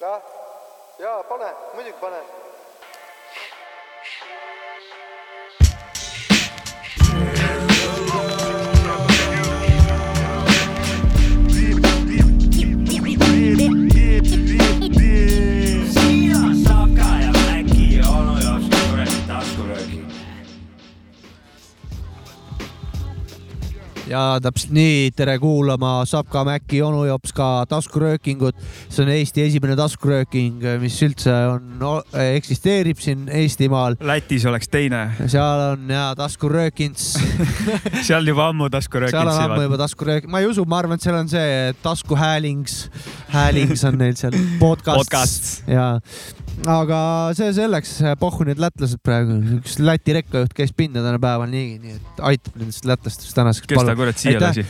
jah, jaa, pane, muidugi pane. Ja täpselt nii, tere kuulama Sapka Mäkki onu jops ka taskuröökingut. see on Eesti esimene taskurööking, mis üldse on, eksisteerib siin Eestimaal. Lätis oleks teine, seal on ja taskuröökins, seal juba ammu tasku seal on ammu juba taskurööking, ma ei usu, ma arvan, et seal on see taskuhäälings, häälings on neil seal podcast, Podcast. ja aga see selleks, pohhu need lätlased praegu, üks Läti rekkajuht käis pinda tänapäeval niigi, nii et aitab nendest lätlastest tänaseks. kes ta kurat siia lasi?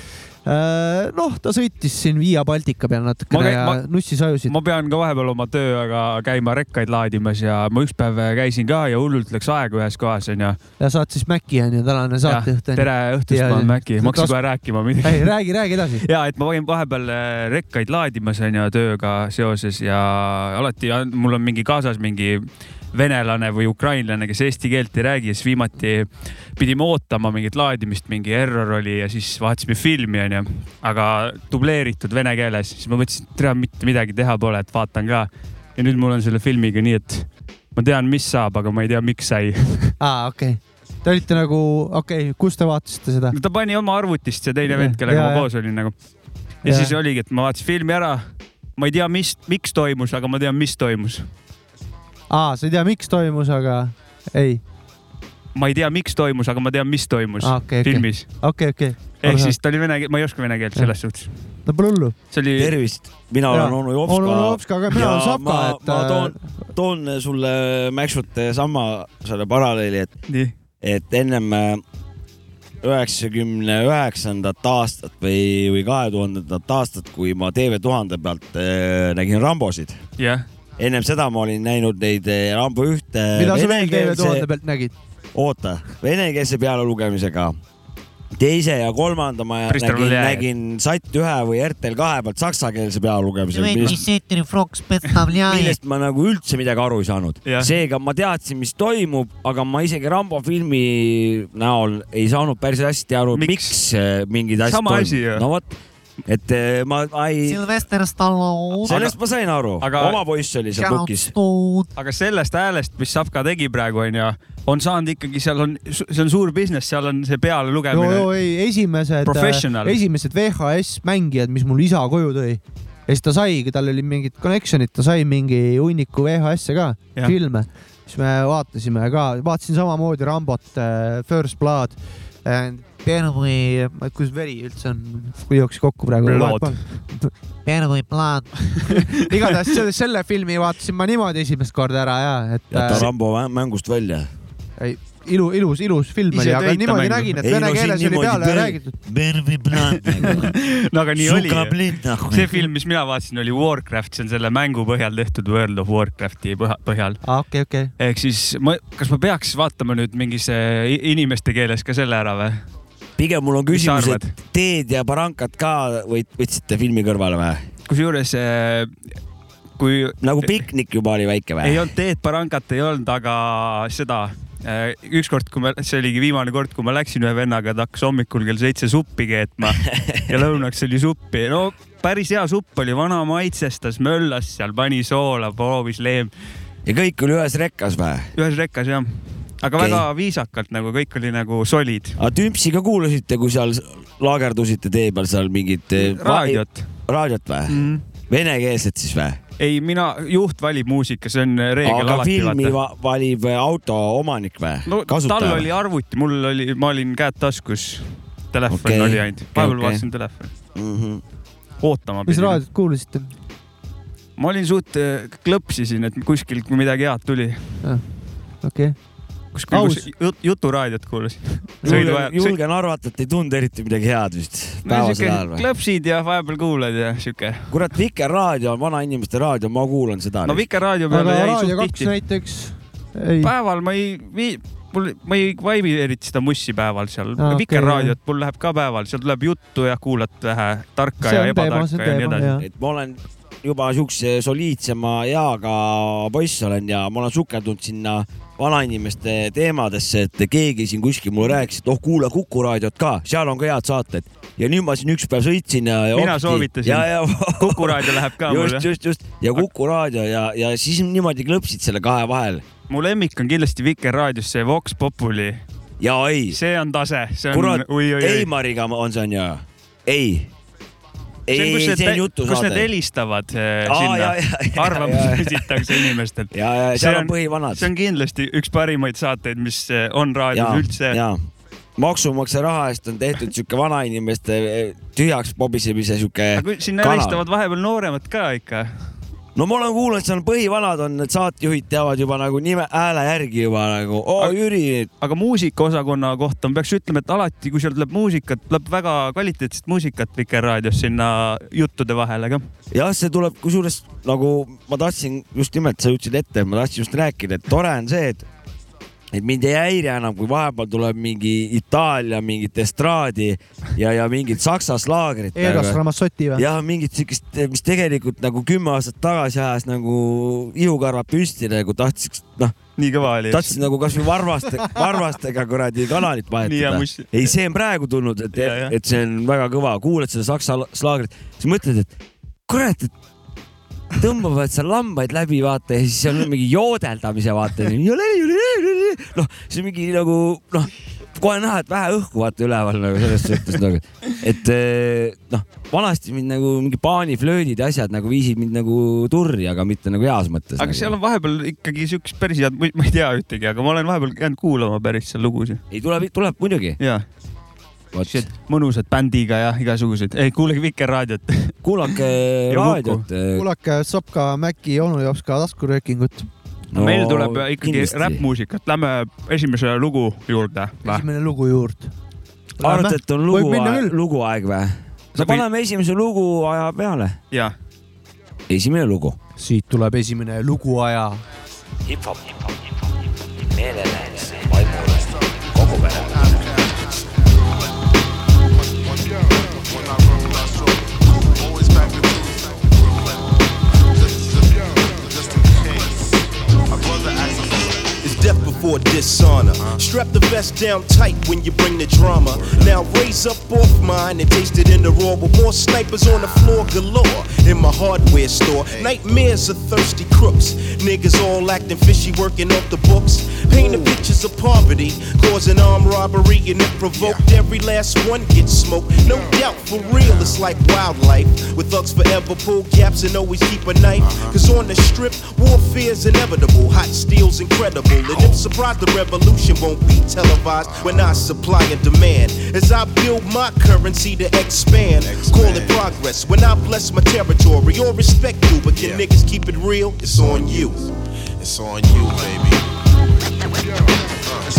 noh, ta sõitis siin Via Baltica peal natukene ja ma- nussis ajusid. ma pean ka vahepeal oma tööga käima rekkaid laadimas ja ma üks päev käisin ka ja hullult läks aega ühes kohas onju. ja saad siis Maci onju, tänane saatejuht onju. tere õhtust, ma olen Mäkki, ma hakkasin kohe rääkima midagi. ei, räägi, räägi edasi. ja et ma käin vahepeal äh, rekkaid laadimas onju tööga seoses ja alati on- mul on mingi kaasas mingi venelane või ukrainlane, kes eesti keelt ei räägi siis viimati pidime ootama mingit laadimist, mingi error oli ja siis vaatasime filmi onju, aga dubleeritud vene keeles, siis ma mõtlesin, et tere, mitte midagi teha pole, et vaatan ka. ja nüüd mul on selle filmiga nii, et ma tean, mis saab, aga ma ei tea, miks sai. aa, okei okay.. Te olite nagu, okei okay,, kus te vaatasite seda? ta pani oma arvutist see teine vend, kellega Ja, ma koos olin nagu. ja Ja. siis oligi, et ma vaatasin filmi ära. ma ei tea, mis, miks toimus, aga ma tean, mis toimus. aa, sa ei tea, miks toimus, aga ei. ma ei tea, miks toimus, aga ma tean, mis toimus Aa, okei, okei. filmis. okei, okei. ehk siis ta oli vene, ma ei oska vene keelt selles suhtes. no pole hullu. see oli, tervist, mina olen onu onu Jopska. Jopska, aga mina olen Sapka, ma, et. äh, ma toon, toon sulle Mäksut sama selle paralleeli, et, nii, et ennem äh, üheksakümne üheksandat aastat või, või kahe tuhandendat aastat, kui ma TV1000 pealt äh, nägin Rambosid. jah. Ennem seda ma olin näinud neid äh, Rambo ühte mida sa veel TV1000 pealt nägid? oota, venekeelse pealelugemisega. teise ja kolmanda ma nägin, nägin Sat ühe või RTL kahe pealt saksakeelse pealelugemisega, millest ma nagu üldse midagi aru ei saanud seega ma teadsin, mis toimub, aga ma isegi Rambo filmi näol ei saanud päris hästi aru, Miks? äh, mingid asjad ju. no vot, et äh, ma, ma ei, Sylvester Stallone. sellest ma sain aru, aga- oma poiss oli seal pukis. Aga sellest häälest, mis Sapka tegi praegu onju, on saanud ikkagi, seal on, see on suur business, seal on see peale no lugemine. joo ei, esimesed, Professional. esimesed VHS mängijad, mis mul isa koju tõi. ja siis ta saigi, tal oli mingid connection'id, ta sai mingi hunniku VHS-e ka, filme. siis me vaatasime ka, vaatasin samamoodi Rambot, First Blood. Benway, kus veri üldse on, kui jooksis kokku praegu. Benway Blood igatahes selle, selle filmi vaatasin ma niimoodi esimest korda ära ja, et. jäta äh, Rambo mängust välja. ei, ilu, ilus, ilus film Ise oli, aga niimoodi mängu. nägin, et vene no, keeles oli peale ber, räägitud. Benway nagu. Blood no aga nii oli. Nagu. see film, mis mina vaatasin, oli Warcraft, see on selle mängu põhjal tehtud World of Warcrafti põhjal. Ah, okei, okei. ehk siis ma, kas ma peaks vaatama nüüd mingisse inimeste keeles ka selle ära või? Pigem mul on küsimus, et Teed ja Barankat ka võt-, võtsite filmi kõrvale või? kusjuures äh, kui nagu piknik juba oli väike ei või? olnud Teet Barankat ei olnud, aga seda äh, ükskord, kui ma, see oligi viimane kord, kui ma läksin ühe vennaga, ta hakkas hommikul kell seitse suppi keetma ja lõunaks oli suppi. no päris hea supp oli, vana maitsestas, möllas seal, pani soola, proovis leem, ja kõik oli ühes rekkas või? ühes rekkas jah. Aga okay. väga viisakalt nagu kõik oli nagu solid. aga Tümpsi ka kuulasite, kui seal laagerdusite tee peal seal mingit eh, raadiot raadiot või? mm.. venekeelset siis või? ei, mina, juht valib muusika, see on reegel aga alati filmi va valib auto omanik või? no tal oli arvuti, mul oli, ma olin käed taskus. telefon okay. oli ainult, vahepeal okay. vaatasin telefoni, mm. -hmm. ootama mis raadiot kuulasite? ma olin suht, klõpsisin, et kuskilt midagi head tuli. okei, kuskil Kus jut, juturaadiot kuulasin. julgen, arvata, et ei tundnud eriti midagi head vist päevasel ajal või? klõpsid ja vahepeal kuulad ja siuke. kurat, Vikerraadio on vanainimeste raadio, ma kuulan seda no. Vikerraadio peale jäi suht kaks tihti. näiteks ei, päeval ma ei vii-, mul, ma ei vaibi eriti seda mussi päeval seal ah,. Vikerraadiot mul läheb ka päeval, seal tuleb juttu ja kuulad vähe tarka ja ebatarka ja nii edasi et ma olen juba siukse soliidsema eaga poiss olen ja ma olen sukeldunud sinna vanainimeste teemadesse, et keegi siin kuskil mulle rääkis, et oh kuula Kuku raadiot ka, seal on ka head saated. ja nüüd ma siin üks päev sõitsin ja, ja. Mina soovitasin. ja, ja Kuku raadio läheb ka just, mulle. just, just ja Kuku raadio ja, ja siis niimoodi klõpsid selle kahe vahel mu lemmik on kindlasti Vikerraadios see Vox Populi, ja ei, see on tase, see on kurat. Eimariga on see on ju, ei. ei, see on, kus ei, see on need, kus need jutusaade. helistavad äh, Aa, sinna arvamusi ja. esitatakse inimestelt. ja, ja See seal on põhivanad. see on kindlasti üks parimaid saateid, mis äh, on raadios üldse. ja maksumaksja raha eest on tehtud sihuke vanainimeste eh, tühjaks pobisemise sihuke kanal. helistavad vahepeal nooremad ka ikka. No ma olen kuulnud, seal põhivanad on, need saatejuhid teavad juba nagu nime, hääle järgi juba nagu, oo Jüri, aga muusikaosakonna kohta ma peaks ütlema, et alati, kui seal tuleb muusikat, tuleb väga kvaliteetset muusikat Vikerraadios sinna juttude vahele ka. jah, see tuleb kusjuures nagu ma tahtsin just nimelt, sa ütlesid ette, ma tahtsin just rääkida, et tore on see, et et mind ei häiri enam, kui vahepeal tuleb mingi Itaalia mingit estraadi ja, ja mingit saksa slaagrit. Eros Ramazzotti või? jah, mingit siukest, mis tegelikult nagu kümme aastat tagasi ajas nagu ihukarvad püsti nagu tahtis, noh, nii kõva oli. tahtsin nagu kasvõi varvaste, varvastega kuradi kanalit vahetada. ei, see on praegu tulnud, et et see on väga kõva, kuulad seda saksa slaagrit, siis mõtled, et kurat, et tõmbavad seal lambaid läbi, vaata ja siis seal on mingi joodeldamise, vaata. noh, see on mingi nagu noh, kohe näha, et vähe õhku vaata üleval nagu selles suhtes nagu, et eh, noh, vanasti mind nagu mingi paaniflöödid ja asjad nagu viisid mind nagu turri, aga mitte nagu heas mõttes. aga seal on vahepeal ikkagi siukest päris head, ma ei tea ühtegi, aga ma olen vahepeal jäänud kuulama päris seal lugusid. ei tuleb, tuleb muidugi. Siuksed mõnusad bändiga ja igasuguseid, ei kuulage Vikerraadiot. kuulake raadiot. kuulake Sopka, Mäki, onu jops ka taskuröökingut. no, meil tuleb ikkagi räppmuusikat, lähme esimese lugu juurde. esimene lugu juurde. arvad, et on lugu küll. luguaeg või? no paneme esimese lugu aja peale. ja, esimene lugu. siit tuleb esimene luguaja. hip-hop, meelelääs, vaimule, The down tight when you bring the drama. Now raise up off mine and taste it in the raw with more snipers on the floor galore in my hardware store. Nightmares of thirsty crooks. Niggas all acting fishy, working off the books. Painting pictures of poverty, causing armed robbery, and it provoked every last one gets smoked. No doubt, for real, it's like wildlife. With thugs forever pull gaps and always keep a knife. Uh-huh. Cause on the strip, warfare's inevitable. Hot steel's incredible. And if surprised, the revolution won't be televised when I supply and demand. As I build my currency to expand, call it progress. When I bless my territory or respect you, but can niggas keep it real? It's on you. It's on you, baby. Uh, it's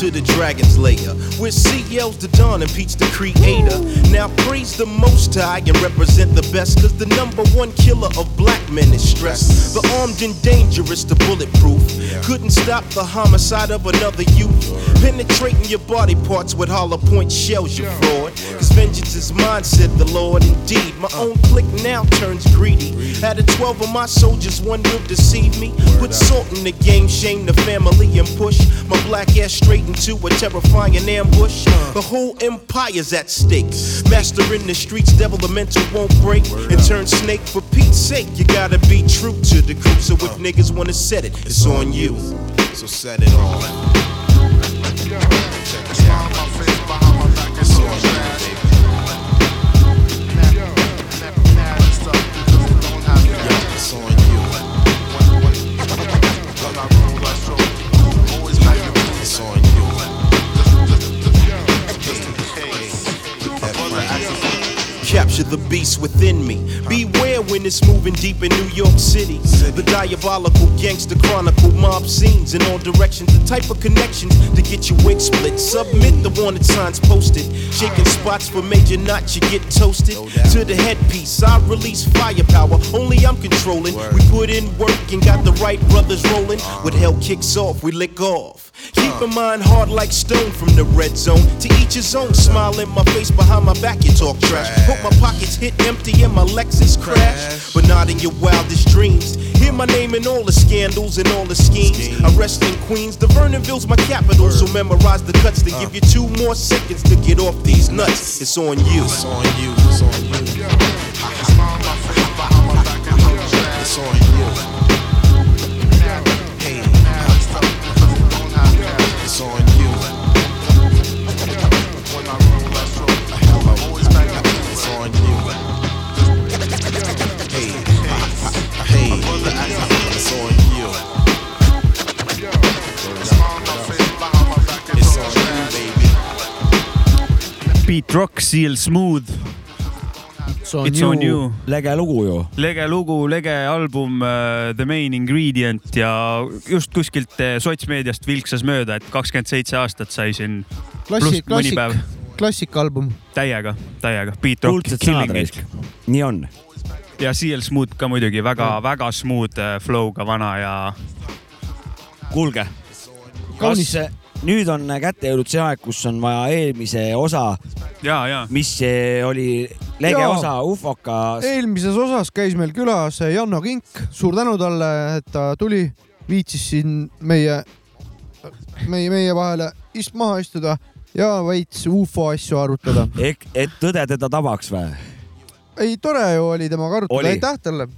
Into the dragon's lair, where CL's the dawn and Pete's the creator. Now praise the most high and represent the best, cause the number one killer of black men is stress. The armed and dangerous, the bulletproof. Couldn't stop the homicide of another youth. Penetrating your body parts with hollow point shells, you fraud. Cause vengeance is mine, said the Lord. Indeed, my own clique now turns greedy. Out of 12 of my soldiers, one will deceive me. Put salt in the game, shame the family, and push my black ass straight into a terrifying ambush. The whole empire's at stake. Master in the streets, devil the mental won't break and turn snake. For Pete's sake, you gotta be true to the crew. So if niggas wanna set it, it's on you. So set it on. The beast within me. Beware when it's moving deep in New York City. The diabolical gangster chronicle mob scenes in all directions. The type of connections to get your wig split. Submit the wanted signs posted. Shaking spots for major knots, you get toasted. To the headpiece, I release firepower. Only I'm controlling. We put in work and got the right brothers rolling. When hell kicks off, we lick off. Keep in mind hard like stone from the red zone. To each his own. Smile in my face behind my back, you talk trash. Hope my pockets hit empty and my Lexus crash. But not in your wildest dreams. Hear my name in all the scandals and all the schemes. I rest in Queens. The Vernonville's my capital. So memorize the cuts to uh. give you two more seconds to get off these nuts. It's on you. It's on you. It's on you. Smile on my face behind my back and talk trash. It's on you. Hey. It's on you. Beat Rock, Seal Smooth, It's on you. lege lugu ju. lege lugu, lege album uh, The Main Ingredient ja just kuskilt uh, sotsmeediast vilksas mööda, et kakskümmend seitse aastat sai siin klassik, klassik klassikalbum. täiega, täiega. Beat Rock, Killing It raisk. nii on. ja Seal Smooth ka muidugi väga-väga smooth uh, flow'ga vana ja kuulge, Kaunis. kas nüüd on kätte jõudnud see aeg, kus on vaja eelmise osa, ja, ja mis eh, oli lege Jaa. osa Ufoka. eelmises osas käis meil külas Janno Kink, suur tänu talle, et ta tuli, viitsis siin meie, meie, meie vahele ist-, maha istuda ja veits ufo asju arutada. ehk, et tõde teda tabaks või? ei, tore ju oli temaga arutada, Oli. aitäh talle,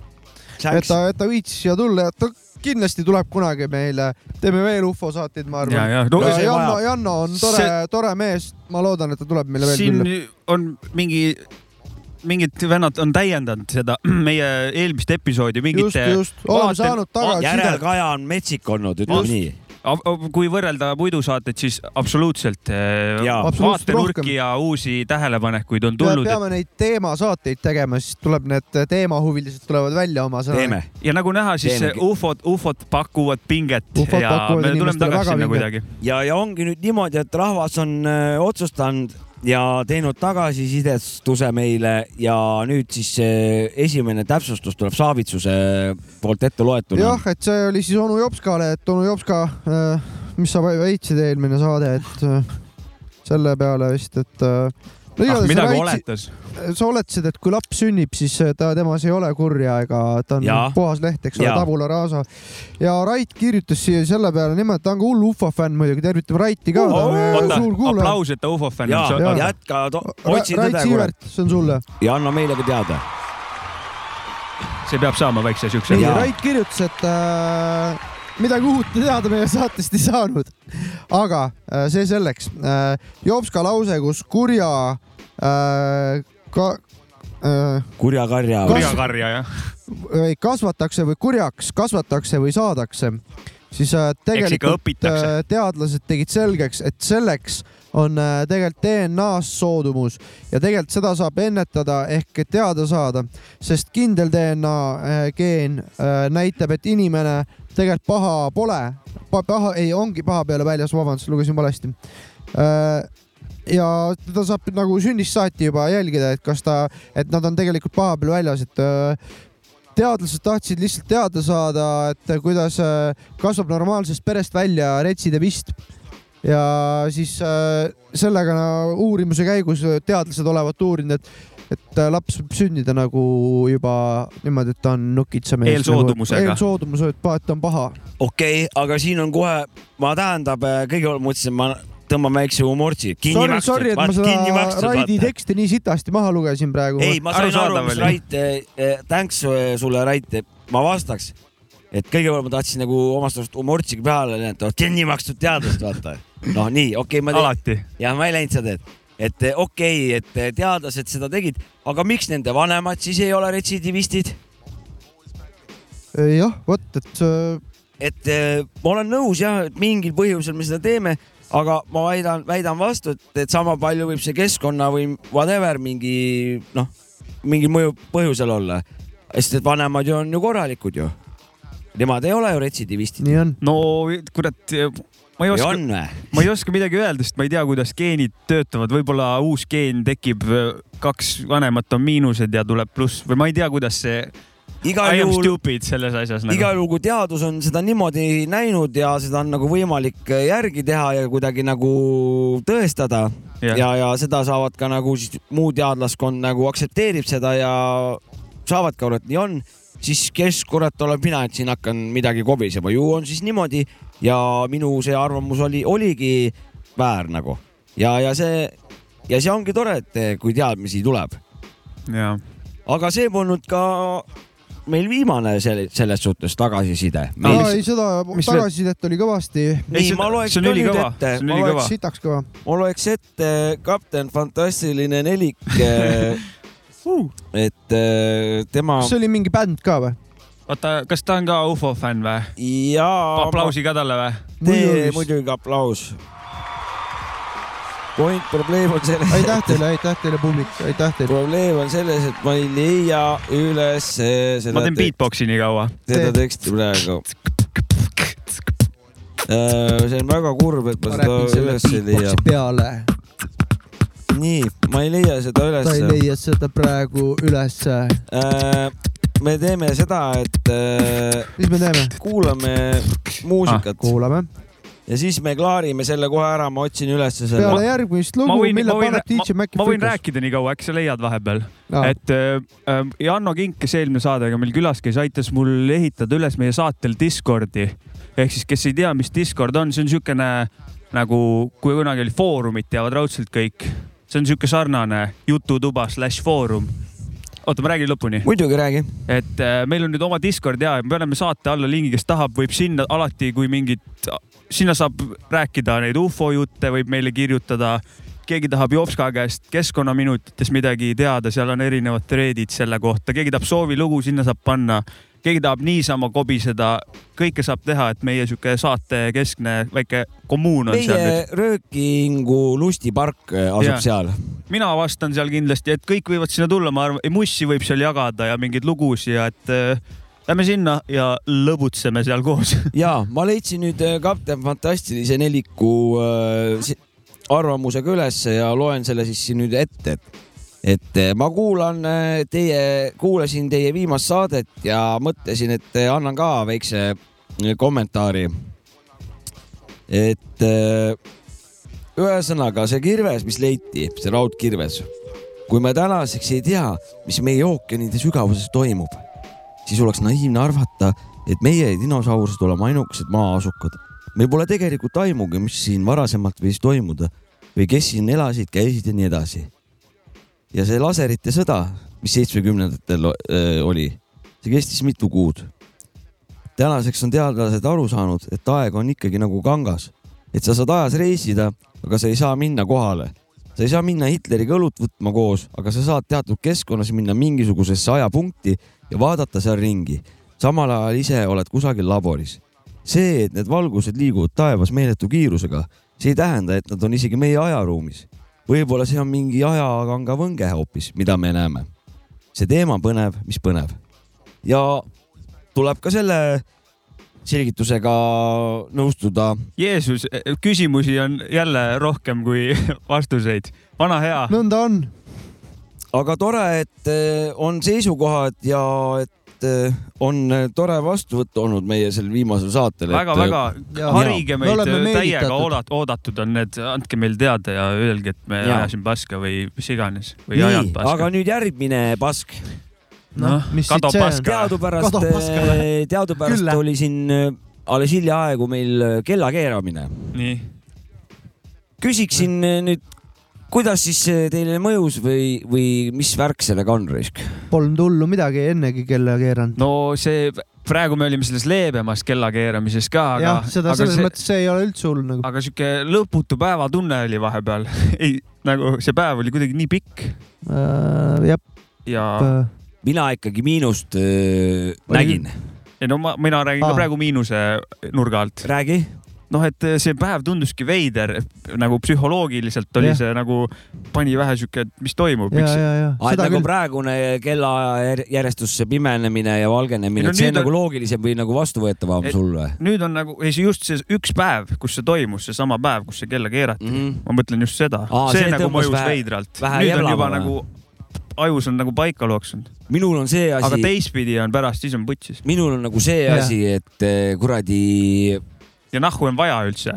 et ta, et ta viitsis siia tulla ja ta kindlasti tuleb kunagi meile, teeme veel ufo saateid, ma arvan. ja no, ja see Janno, vajab. Janno on tore See-, tore mees, ma loodan, et ta tuleb meile veel siin külla. on mingi, mingid vennad on täiendanud seda meie eelmist episoodi just, mingite just, oleme saanud tagasisidet. järelkaja on metsik olnud, ütleme Just. nii. Kui võrrelda muidusaateid, siis absoluutselt. Absoluutselt vaatenurki ja uusi tähelepanekuid on tulnud. peame neid teemasaateid tegema, siis tuleb need teemahuvilised tulevad välja oma sõnaga. ja nagu näha, siis Teemegi. ufod, ufod pakuvad pinget Ufod ja pakuvad me tuleme tagasi sinna kuidagi. ja, ja ongi nüüd niimoodi, et rahvas on öö, otsustanud ja teinud tagasisidestuse meile ja nüüd siis öö, esimene täpsustus tuleb Saavitsuse poolt ette loetuna. Jah, et see oli siis onu Jopskale, et onu Jopska, mis sa väitsid eelmine saade, et äh, selle peale vist, et no ah, igatahes sa midagi oletas. sa oletasid, et kui laps sünnib, siis äh, ta temas ei ole kurja ega ta on Jaa. puhas leht, eks ole tabula rasa. ja Rait kirjutas siia selle peale nimelt, ta on ka hull ufo fänn muidugi, tervitame Raiti ka, meie oota aplaus, et ta ufo fänn ja, on. Ja jätka, otsi Rait tõde kurat Siivert, see on sulle. ja anna meile ka teada. see peab saama väikse siukse nii. Rait kirjutas, et äh, midagi uut teada meie saatest ei saanud. aga äh, see selleks äh,. Jopska lause, kus kurja äh, ka, äh, kurjakarja. kurjakarja, jah. või kasvatakse või kurjaks kasvatakse või saadakse, siis äh, tegelikult äh, teadlased tegid selgeks, et selleks on äh, tegelikult DNA-s soodumus. Ja tegelikult seda saab ennetada ehk teada saada, sest kindel DNA äh, geen äh, näitab, et inimene tegelikult paha pole. Pa,, paha ei, ongi paha peale väljas, vabandust, lugesin valesti. Ja teda saab nagu sünnist saati juba jälgida, et kas ta, et nad on tegelikult paha peal väljas, et teadlased tahtsid lihtsalt teada saada, et kuidas kasvab normaalsest perest välja retside vist. Ja siis äh, sellega no, uurimise käigus teadlased olevat uurinud, et, et äh, laps võib sündida nagu juba niimoodi, et ta on nukitsamees. Eelsoodumusega. eelsoodumusega, et ta on paha. okei okay,, aga siin on kohe, ma tähendab, kõigepealt mõtlesin, ma tõmban väikse humortsi. Sorry, sorry, et ma seda Raidi teksti nii sitasti maha lugesin praegu. ei, ma sain aru, mis. Rait thanks sulle, Rait, ma vastaks. Et kõigepealt ma tahtsin nagu omast arust humortsiga peale näidata, kinni makstud teadlast, vaata. noh, nii, okei okay,, ma teen, alati. ja ma ei läinud seda teed. et eh, okei okay,, et eh, teadlased seda tegid, aga miks nende vanemad siis ei ole retsidivistid? jah, vot, et äh, et eh, ma olen nõus jah, et mingil põhjusel me seda teeme, aga ma väidan, väidan vastu, et, et sama palju võib see keskkonna või whatever mingi noh, mingil mõju, põhjusel olla. sest et vanemad ju on ju korralikud ju. Nemad ei ole ju retsidivistid. nii on. no kurat, ma ei oska, ma ei oska midagi öelda, sest ma ei tea, kuidas geenid töötavad, võib-olla uus geen tekib, kaks vanemat on miinused ja tuleb pluss või ma ei tea, kuidas see. igal I am juhul, stupid selles asjas nagu.. igal juhul, kui teadus on seda niimoodi näinud ja seda on nagu võimalik järgi teha ja kuidagi nagu tõestada Jah. ja, ja seda saavad ka nagu siis muu teadlaskond nagu aktsepteerib seda ja saavad ka aru, et nii on, siis kes kurat olen mina, et siin hakkan midagi kobisema, ju on siis niimoodi ja minu see arvamus oli, oligi väär nagu ja, ja see ja see ongi tore, et kui teadmisi tuleb, aga see polnud ka meil viimane selle, selles suhtes tagasiside. aa, ei seda tagasisidet oli kõvasti. see- ma loeks ka nüüd ülikõva, ette ma loeks, sitaks kõva. ma loeks ette Kapten Fantastiline nelik, et eh, tema kas see oli mingi bänd ka või? oota, kas ta on ka ufo fänn või? ja aplausi ka talle või? tee Muidugi. aplaus. point, probleem on selles, aitäh teile, aitäh teile, publik, aitäh teile. probleem on selles, et ma ei leia üles seda ma teen, beatbox'i nii kaua. seda teksti praegu. see on väga kurb, et ma ma seda üles ei leia peale. nii, ma ei leia seda ta ei leia seda praegu ülesse. Äh, me teeme seda, et äh, mis me teeme? kuulame muusikat kuulame. ja siis me klaarime selle kohe ära, ma otsin ülesse selle peale. järgmist ma lugu, võin, mille paneb DJ ma, Maci ma võin. rääkida nii kaua, äkki sa leiad vahepeal, et äh, äh, Janno Kink, kes eelmine saadega meil külas käis, aitas mul ehitada üles meie saatel Discordi. ehk siis, kes ei tea, mis Discord on, see on niisugune nagu, kui kunagi oli Foorumit, teavad raudselt kõik. See on niisugune sarnane jututuba slaš foorum. oota, ma räägin lõpuni. muidugi räägi. et äh, meil on nüüd oma Discord ja me paneme saate alla lingi, kes tahab, võib sinna alati, kui mingit, sinna saab rääkida neid ufo jutte, võib meile kirjutada. keegi tahab Jopska käest keskkonnaminutites midagi teada, seal on erinevad thread'id selle kohta, keegi tahab soovilugu, sinna saab panna. Keegi tahab niisama kobiseda, kõike saab teha, et meie sihuke saate keskne väike kommuun on seal meie. Röökingu lustipark äh, asub Jaa. seal. mina vastan seal kindlasti, et kõik võivad sinna tulla, ma arvan, mussi võib seal jagada ja mingeid lugusid ja et äh, lähme sinna ja lõbutseme seal koos. ja ma leidsin nüüd äh, Kapten Fantastilise neliku äh, arvamusega ülesse ja loen selle siis nüüd ette, et et äh, ma kuulan äh, teie, kuulasin teie viimast saadet ja mõtlesin, et äh, annan ka väikse kommentaari. et ühesõnaga see kirves, mis leiti, see raudkirves, kui me tänaseks ei tea, mis meie ookeanide sügavuses toimub, siis oleks naiivne arvata, et meie dinosaurused oleme ainukesed maa-asukad. meil pole tegelikult aimugi, mis siin varasemalt võis toimuda või kes siin elasid, käisid ja nii edasi. Ja see laserite sõda, mis seitsmekümnendatel oli, see kestis mitu kuud. tänaseks on teadlased aru saanud, et aeg on ikkagi nagu kangas, et sa saad ajas reisida, aga sa ei saa minna kohale. sa ei saa minna Hitleriga õlut võtma koos, aga sa saad teatud keskkonnas minna mingisugusesse ajapunkti ja vaadata seal ringi. samal ajal ise oled kusagil laboris. see, et need valgused liiguvad taevas meeletu kiirusega, see ei tähenda, et nad on isegi meie ajaruumis. Võib-olla see on mingi ajakanga võnge hoopis, mida me näeme. see teema on põnev, mis põnev. ja tuleb ka selle selgitusega nõustuda. Jeesus, küsimusi on jälle rohkem kui vastuseid. vana hea. nõnda on. aga tore, et eh, on seisukohad ja et eh, on eh, tore vastuvõtt olnud meie sel viimasel saatel. väga-väga, Jaa. harige Me meid oleme täiega meelitatud. oodat-, oodatud on need, andke meile teada ja öelge, et me ajasin paska või mis iganes või nii ajanud, paska aga. nüüd järgmine pask. noh, mis Kado paska. teadupärast teadupärast Küll. oli siin eh, alles hiljaaegu meil eh, kella keeramine. nii, küsiksin eh, nüüd, kuidas siis teile mõjus või, või mis värk sellega on, Raisk? Polnud hullu midagi ennegi kella keeranud. no see, praegu me olime selles leebemas kellakeeramises ka, aga jah, seda aga selles see, mõttes see ei ole üldse hull nagu. aga sihuke lõputu päevatunne oli vahepeal. ei, nagu see päev oli kuidagi nii pikk Äh, jah, ja, mina ikkagi miinust äh, nägin. ei no ma, mina räägin ka Aa. praegu miinuse nurga alt. räägi. noh, et see päev tunduski veider, nagu psühholoogiliselt oli Jah. see nagu, pani vähe sihuke, et mis toimub, ja, ja, ja nagu küll. praegune kellaaja järjestus, see pimenemine ja valgenemine no, et see on nagu loogilisem või nagu vastuvõetavam Et- sul või nüüd on nagu, ei see just see üks päev, kus see toimus, seesama päev, kus see kella keerati mm? -hmm. ma mõtlen just seda, see, see nagu mõjus vähe- veidralt. nüüd on juba nagu, ajus on nagu paika loksunud, minul on see aga asi, teistpidi on pärast, siis on putsis minul on nagu see Jah. asi, et eh, kuradi, ja nahku on vaja üldse.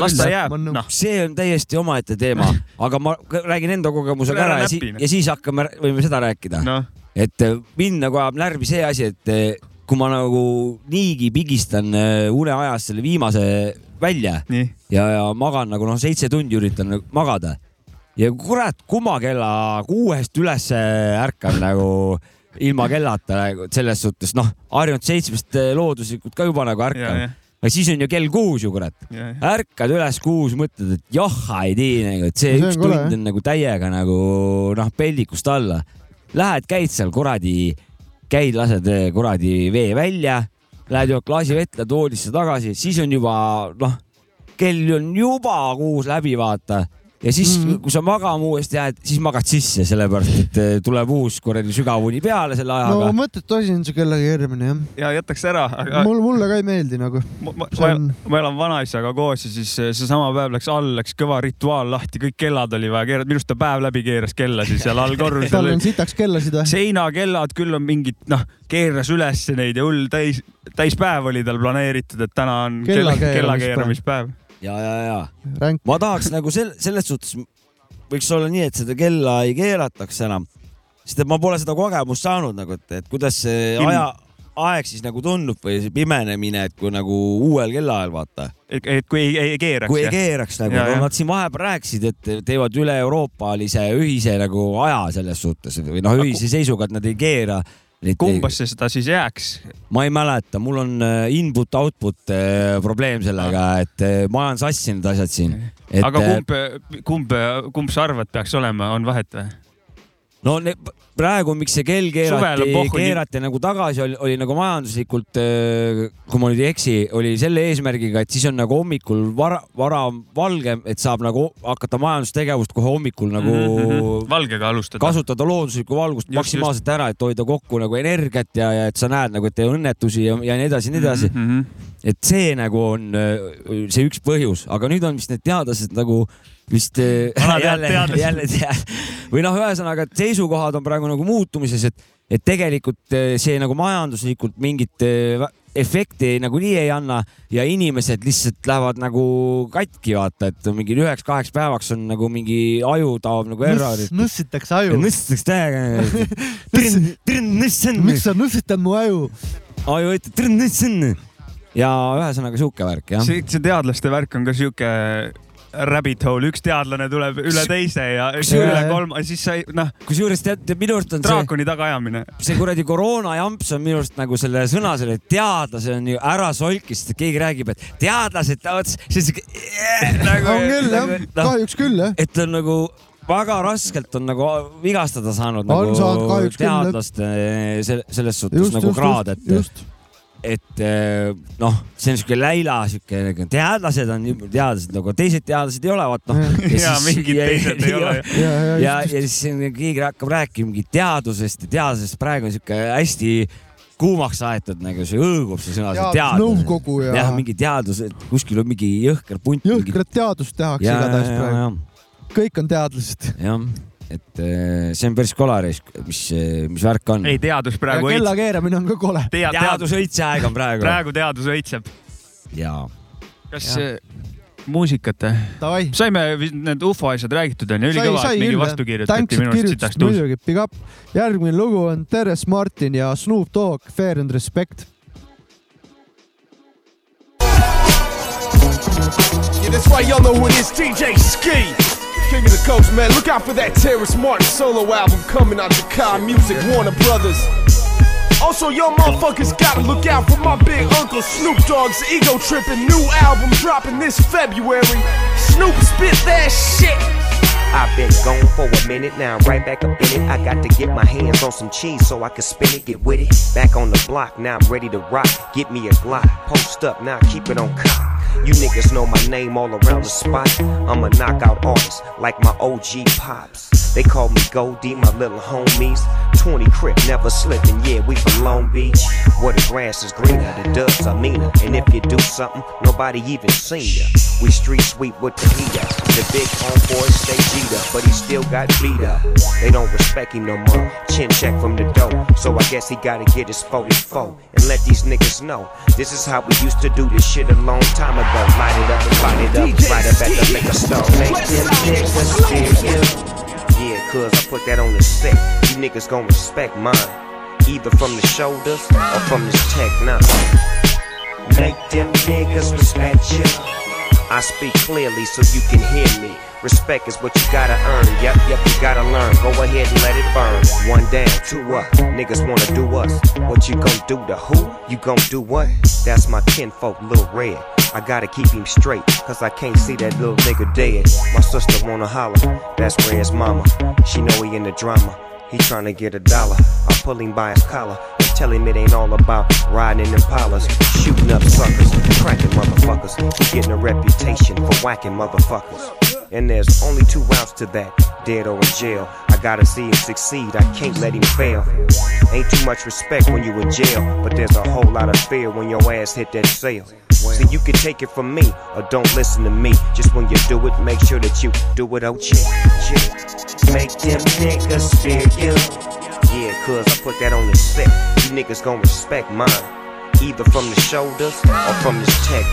las ta jääb, noh, see on täiesti omaette teema, aga ma räägin enda kogemusega Ära ära ja, si noh. ja siis hakkame, võime seda rääkida. noh, et eh, mind nagu ajab närvi see asi, et eh, kui ma nagu niigi pigistan eh, uneajas selle viimase välja nii. ja, ja magan nagu noh, seitse tundi üritan nagu magada ja kurat, kumma kella kuuest üles ärkan nagu ilma kellata nagu selles suhtes, noh, harjunud seitsmest looduslikult ka juba nagu ärkan, ja, aga siis on ju kell kuus ju kurat, ärkad üles kuus, mõtled, et johha ei tee nagu, et see See on üks kole, tund jah. on nagu täiega nagu noh, peldikust alla. Lähed, käid seal kuradi, käid, lased eh, kuradi vee välja, lähed jood klaasi vett, lähed voodisse tagasi, siis on juba noh, kell on juba kuus läbi, vaata ja siis mm. -hmm. kui sa magama uuesti jääd, siis magad sisse, sellepärast et eh, tuleb uus kuradi sügavuni peale selle ajaga no no,. mõttetu asi on see kella keeramine jah. ja jätaks ära, aga mul, mulle ka ei meeldi nagu. ma, on- ma elan vanaisaga koos ja siis eh, seesama päev läks all, läks kõva rituaal lahti, kõik kellad oli vaja keerata, minu arust ta päev läbi keeras kellasid seal all tal korrusel on. sitaks kellasid või? seinakellad küll on mingid, noh, keeras üles neid ja hull täis, täispäev oli tal planeeritud, et täna on kella, Kellakeeramispäev. kella keeramispäev. ja, ja, ja ränk. ma tahaks nagu sel-, selles suhtes võiks olla nii, et seda kella ei keerataks enam, sest et ma pole seda kogemust saanud nagu, et, et kuidas see Ilm- aja, aeg siis nagu tundub või see pimenemine, et kui nagu uuel kellaajal vaata, et, et kui ei, ei keeraks. kui ei keeraks nagu nad siin vahepeal rääkisid, et teevad üle-euroopalise ühise nagu aja selles suhtes või noh, ühise seisuga, et nad ei keera. Kumbasse seda siis jääks? ma ei mäleta, mul on äh, input-output äh, probleem sellega, et äh, ma ajan sassi need asjad siin. et aga kumb, kumb, kumb sa arvad, peaks olema, on vahet või? No ne, praegu, miks see kell keerati, keerati nagu tagasi, oli, oli nagu majanduslikult, kui ma nüüd ei eksi, oli selle eesmärgiga, et siis on nagu hommikul vara, vara valgem, et saab nagu hakata majandustegevust kohe hommikul nagu mm -hmm. valgega alustada. kasutada looduslikku valgust Just, maksimaalselt ära, et hoida kokku nagu energiat ja, ja et sa näed nagu, et õnnetusi ja, ja nii edasi, nii edasi. mm. -hmm. et see nagu on öö, see üks põhjus, aga nüüd on vist need teadlased nagu vist öö, Vanad jälle, jälle tea- või noh, ühesõnaga, et seisukohad on praegu nagu muutumises, et, et tegelikult öö, see nagu majanduslikult mingit öö, efekti nagunii ei anna ja inimesed lihtsalt lähevad nagu katki, vaata, et on mingi üheks-kaheks päevaks on nagu mingi aju taob nagu ära. nõssitakse aju. nõstaks täiega. miks sa nõssitad mu aju? aju ütleb, ja ühesõnaga sihuke värk jah. see, see teadlaste värk on ka sihuke rabbit hole, üks teadlane tuleb üle teise ja Kusjuures- üle kolm, siis sai, noh, kusjuures tead, minu arust on see, draakoni tagaajamine. see kuradi koroona jamps on minu arust nagu selle sõna selle teadlase on ju ära solkis, keegi räägib, et teadlased, see on siuke. Nagu, on küll jah, kahjuks küll jah. et on nagu väga raskelt on nagu vigastada saanud On nagu saanud kahjuks küll, jah. teadlaste se- selles suhtes just, nagu just, kraad, et, just. Et eh, noh, see on siuke läila siuke teadlased on teadlased nagu teised teadlased ei ole, vaat noh. ja mingid teised ei ole. ja, ja, ja, ja siis keegi hakkab rääkima mingit teadusest ja teadusest, praegu on siuke hästi kuumaks aetud nagu see õõgub see sõna, see teadus. nõukogu ja, jah, ja mingi teadus, kuskil on mingi jõhker punt. jõhkrat teadust tehakse ja, ja, igatahes ja, praegu. ja, kõik on teadlased. jah, et eh, see on päris kolaris, mis, mis värk on. ei, teadus praegu kella keeramine on ka kole. tead, teadus, teadusõitse aeg on praegu. praegu teadus õitseb. ja, kas Jah. see muusikat, Davai. saime need ufo asjad räägitud onju, ülikõva, et mingi vastu kirjutati minu arust sitaks tõus. muidugi, big up. järgmine lugu on Teres Martin ja Snoop Dogg, Fair and Respect. Yeah, that's right, y'all know who it is, DJ Ski. King of the coast, man. Look out for that Terrace Martin solo album coming out to Kai Music, Warner Brothers. Also, y'all motherfuckers gotta look out for my big uncle Snoop Dogg's ego tripping new album dropping this February. Snoop spit that shit. I've been gone for a minute now, I'm right back up in it. I got to get my hands on some cheese so I can spin it, get with it. Back on the block, now I'm ready to rock. Get me a Glock, post up, now keep it on cock. You niggas know my name all around the spot. I'm a knockout artist, like my OG pops. They call me Goldie, my little homies. 20 crip, never slipping, yeah, we from Long Beach. Where the grass is greener, the dubs are meaner. And if you do something, nobody even seen ya. We street sweep with the heater. The big homeboy stay up, but he still got beat up. They don't respect him no more. Chin check from the dough, so I guess he gotta get his 44 and let these niggas know. This is how we used to do this shit a long time ago. Light it up and light it up, right up at the liquor store. Make them niggas feel. Yeah, cuz I put that on the set. You niggas gon' respect mine. Either from the shoulders or from this tech now. Make them niggas respect you. I speak clearly so you can hear me. Respect is what you gotta earn. Yep, yep, you gotta learn. Go ahead and let it burn. One down, two up. Niggas wanna do us. What you gon' do to who? You gon' do what? That's my kinfolk, Lil Red. I gotta keep him straight, cause I can't see that little nigga dead. My sister wanna holler, that's where his mama. She know he in the drama. He tryna get a dollar. I pull him by his collar and tell him it ain't all about riding in Impalas, shooting up suckers, cracking motherfuckers, getting a reputation for whacking motherfuckers. And there's only two routes to that, dead or in jail. Gotta see him succeed, I can't let him fail. Ain't too much respect when you in jail, but there's a whole lot of fear when your ass hit that cell. See, you can take it from me, or don't listen to me. Just when you do it, make sure that you do it, oh chick, chick. Make them niggas fear you. Yeah, cuz I put that on the set. You niggas gon' respect mine. Either from the shoulders or from this tech.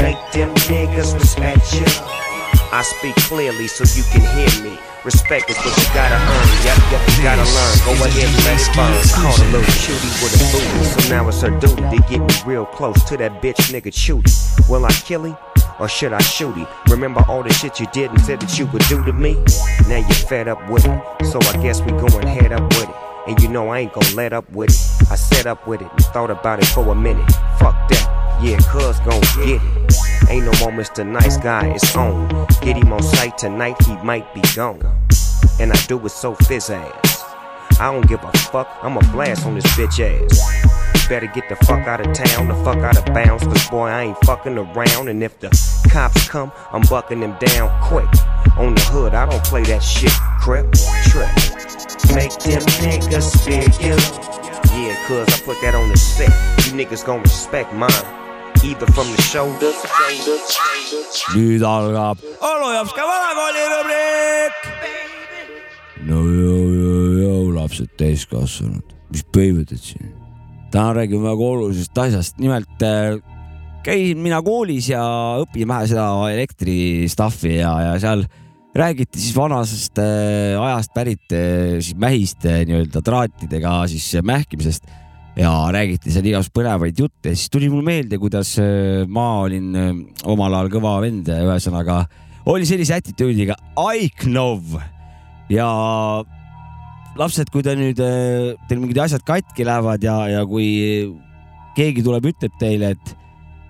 Make them niggas respect you. I speak clearly so you can hear me. Respect is what you gotta earn. Yep, yep, you gotta learn. Go ahead and let it burn. Caught a little cutie with a booty. So now it's her duty to get me real close to that bitch nigga Chuty. Will I kill him? Or should I shoot him? Remember all the shit you did and said that you would do to me? Now you're fed up with it. So I guess we going head up with it. And you know I ain't gonna let up with it. I set up with it and thought about it for a minute. Fuck that. Yeah, cuz gon' get it. Ain't no more Mr. Nice Guy, it's on. Get him on sight tonight, he might be gone. And I do it so fizz ass. I don't give a fuck, I'ma blast on this bitch ass. You better get the fuck out of town, the fuck out of bounds, cause boy, I ain't fucking around. And if the cops come, I'm bucking them down quick. On the hood, I don't play that shit, crip, trip. Make them niggas fear you. Yeah, cuz I put that on the set. You niggas gon' respect mine. Either from the shoulders, nüüd algab Olujapska vanakooli rubriik. no joo, joo, joo, lapsed täiskasvanud, mis pöimetad siin? täna räägime väga olulisest asjast, nimelt äh, käisin mina koolis ja õpin vähe seda elektri stuff'i ja, ja seal räägiti siis vanasest äh, ajast pärit äh, siis mähiste nii-öelda traatidega siis mähkimisest ja räägiti seal igasuguseid põnevaid jutte, siis tuli mul meelde, kuidas äh, ma olin äh, omal ajal kõva vend, ühesõnaga oli sellise attitude'iga Aiknov ja lapsed, kui te nüüd, teil mingid asjad katki lähevad ja, ja kui keegi tuleb, ütleb teile, et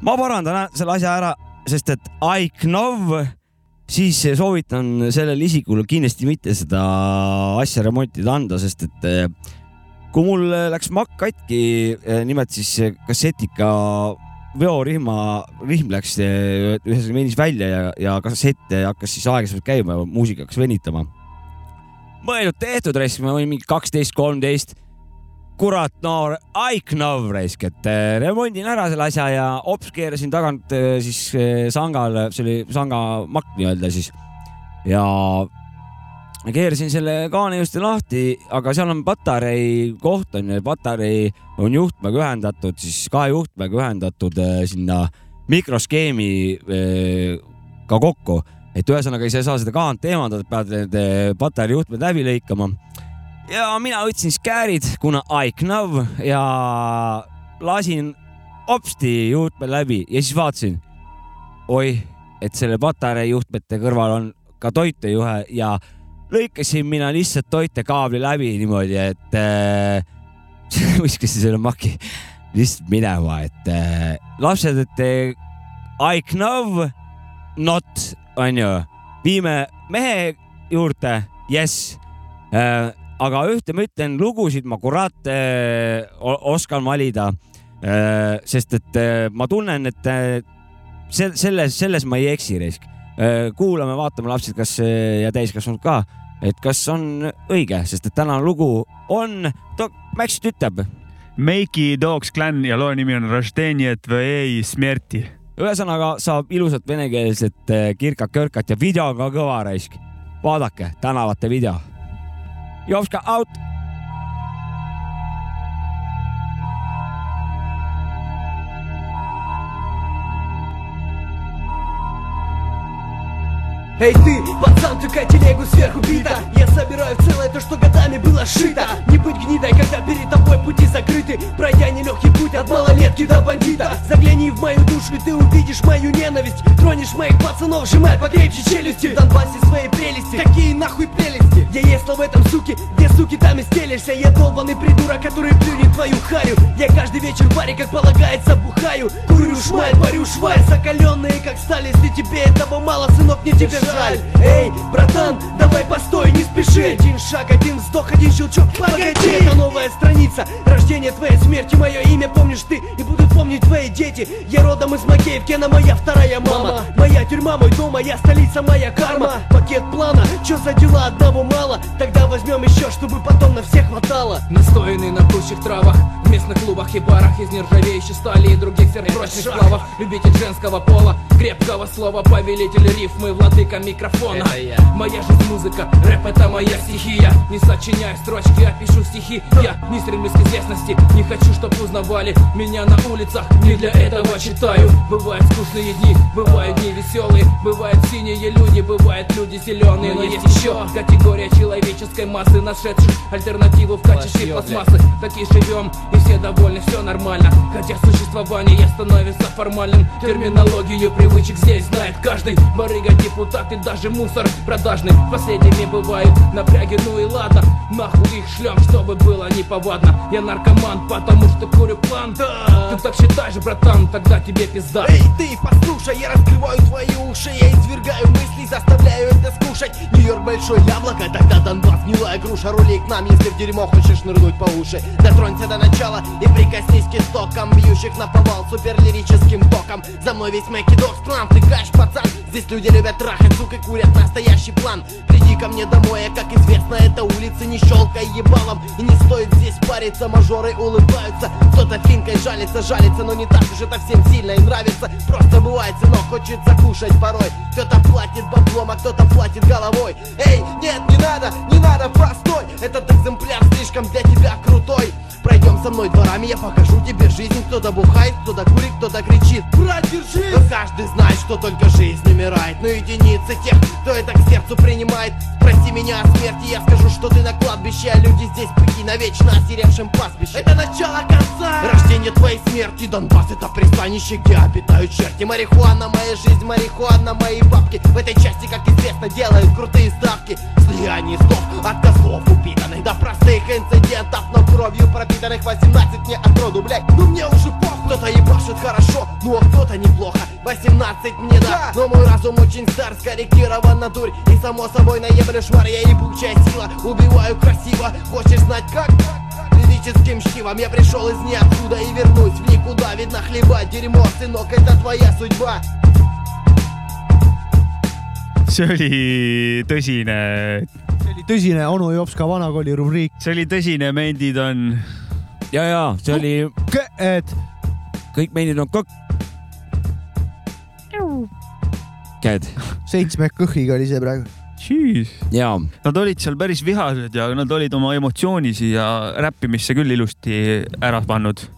ma parandan selle asja ära, sest et Aiknov, siis soovitan sellele isikule kindlasti mitte seda asja remontida anda, sest et kui mul läks makk katki, nimelt siis kassetiga veorihma, rihm läks ühesõnaga venis välja ja, ja kassett hakkas siis aeglaselt käima ja muusika hakkas venitama mõeldud-tehtud raisk, ma olin mingi kaksteist, kolmteist. kurat noor Aiknov raisk, et äh, remondin ära selle asja ja hops keerasin tagant äh, siis äh, sangal, see oli sanga makk nii-öelda siis. ja keerasin selle kaane just lahti, aga seal on patarei koht on ju, patarei on juhtmega ühendatud, siis kahe juhtmega ühendatud äh, sinna mikroskeemi äh, ka kokku et ühesõnaga sa ei saa seda kaant eemaldada, pead need eh, patarei juhtmed läbi lõikama. ja mina võtsin siis käärid, kuna Aiknov ja lasin hopsti juhtme läbi ja siis vaatasin, oih, et selle patarei juhtmete kõrval on ka toitejuhe ja lõikasin mina lihtsalt toitekaabli läbi niimoodi, et äh, viskasin selle maki lihtsalt minema, et äh, lapsed, et äh, Aiknov not onju, viime mehe juurde, jess äh,. aga ühte ma ütlen, lugusid ma kurat äh, oskan valida. sest et äh, ma tunnen, et äh, se- selles, selles ma ei eksi, Reisk. Äh, kuulame, vaatame lapsed, kas äh, ja täiskasvanud ka, et kas on õige, sest et tänane lugu on, Max ütleb. Meiki Dogs Clan ja loo nimi on Raždenjet või Smerti. ühesõnaga saab ilusat venekeelset äh, kirka-körkat ja video on ka kõva raisk. vaadake tänavate video. Jopska out Эй ты, пацан, тыкай телегу сверху бита. Я собираю целое то, что годами было шито Не быть гнидой, когда перед тобой пути закрыты. Пройдя нелегкий путь от малолетки до бандита. Загляни в мою душу и ты увидишь мою ненависть. Тронешь моих пацанов, сжимай покрепче челюсти. В Донбассе свои прелести, какие нахуй прелести? Где есть в этом суки, где суки там и стелишься Я долбанный придурок, который плюнет твою харю. Я каждый вечер в баре, как полагается, бухаю. Курю шмаль, парю шваль, закаленные как стали Если тебе этого мало, сынок, мне тебе жаль. Эй, братан, давай постой, не спеши. Один шаг, один вздох, один щелчок, погоди. Это новая страница, рождение твоей смерти Мое имя помнишь ты. И будут помнить твои дети. Я родом из Макеевки, она моя вторая мама. Моя тюрьма, мой дом, моя столица, моя карма. Пакет плана, чё за дела, одного мало. Тогда возьмем еще, чтобы потом на всех хватало. Настоянный на пущих травах В местных клубах и барах. Из нержавеющей стали и других сверхпрочных шаг. сплавов Любитель женского пола Крепкого слова Повелитель рифмы Владыка микрофона. Это я. Моя жизнь музыка Рэп это моя стихия. Не сочиняю строчки, а пишу стихи. Я не стремлюсь к известности Не хочу, чтоб узнавали Меня на улицах. Не для этого читаю. Бывают скучные дни Бывают дни веселые Бывают синие люди Бывают люди зеленые Но есть еще категория человеческой массы Нашедших альтернативу в качестве пластмассы. Такие живем и все довольны, все нормально. Хотя существование становится формальным Терминологию привычек. Здесь знает каждый Барыга, депутат и даже мусор продажный Последними бывают напряги, ну и ладно Нахуй их шлем, чтобы было неповадно. Я наркоман, потому что курю план. Ты так считаешь, братан, тогда тебе пизда. Эй, ты, послушай, я раскрываю твои уши Я извергаю мысли, заставляю это скушать Нью-Йорк большое яблоко, тогда Донбасс гнилая груша. Рули к нам, если в дерьмо хочешь нырнуть по уши. Дотронься до начала и прикоснись к истокам Бьющих на повал суперлирическим током. За мной весь Мэки Докс клан, ты каш, пацан. Здесь люди любят трахать, сука, курят настоящий план. Приди ко мне домой, а как известно, это улицы Не щелкай ебалом, и не стоит здесь париться Мажоры улыбаются, кто-то финкой жалится Жалится, но не так уж это всем сильно и нравится. Просто бывает, сынок, хочется кушать порой. Кто-то платит баблом, а кто-то платит головой. Эй, нет, не надо, не надо, постой Этот экземпляр слишком для тебя крутой Пройдем со мной дворами, я покажу тебе жизнь. Кто-то бухает, кто-то курит, кто-то кричит Брат, держи! Но каждый знает, что только жизнь умирает. Но единицы тех, кто это к сердцу принимает. Прости меня о смерти, я скажу, что ты на кладбище А люди здесь пыки на вечно осиревшем пастбище. Это начало конца! Рождение твоей смерти Донбасс это пристанище, где обитают черти. Марихуана, моя жизнь, марихуана, мои бабки. В этой части, как известно, делают крутые ставки. Слияние слов от козлов упитанных До простых инцидентов, но кровью пропитанных 18 мне от роду, блядь. Ну мне уже похуй. Кто-то ебашит хорошо, ну а кто-то неплохо. 18 мне да, но мой разум очень стар Скорректирован на дурь. И само собой наеблю шмар Я ебучая сила, убиваю красиво Хочешь знать как? Физическим чтивом я пришел из ниоткуда и вернусь в никуда. Видно хлебать дерьмо, сынок, это твоя судьба. See oli tõsine, oli tõsine onu Jopska vanakooli rubriik. see oli tõsine, mendid on. ja, ja see oli, et kõik mendid on kokk. käed. seitsme kõhiga oli see praegu. jaa. Nad olid seal päris vihased ja nad olid oma emotsiooni siia räppimisse küll ilusti ära pannud.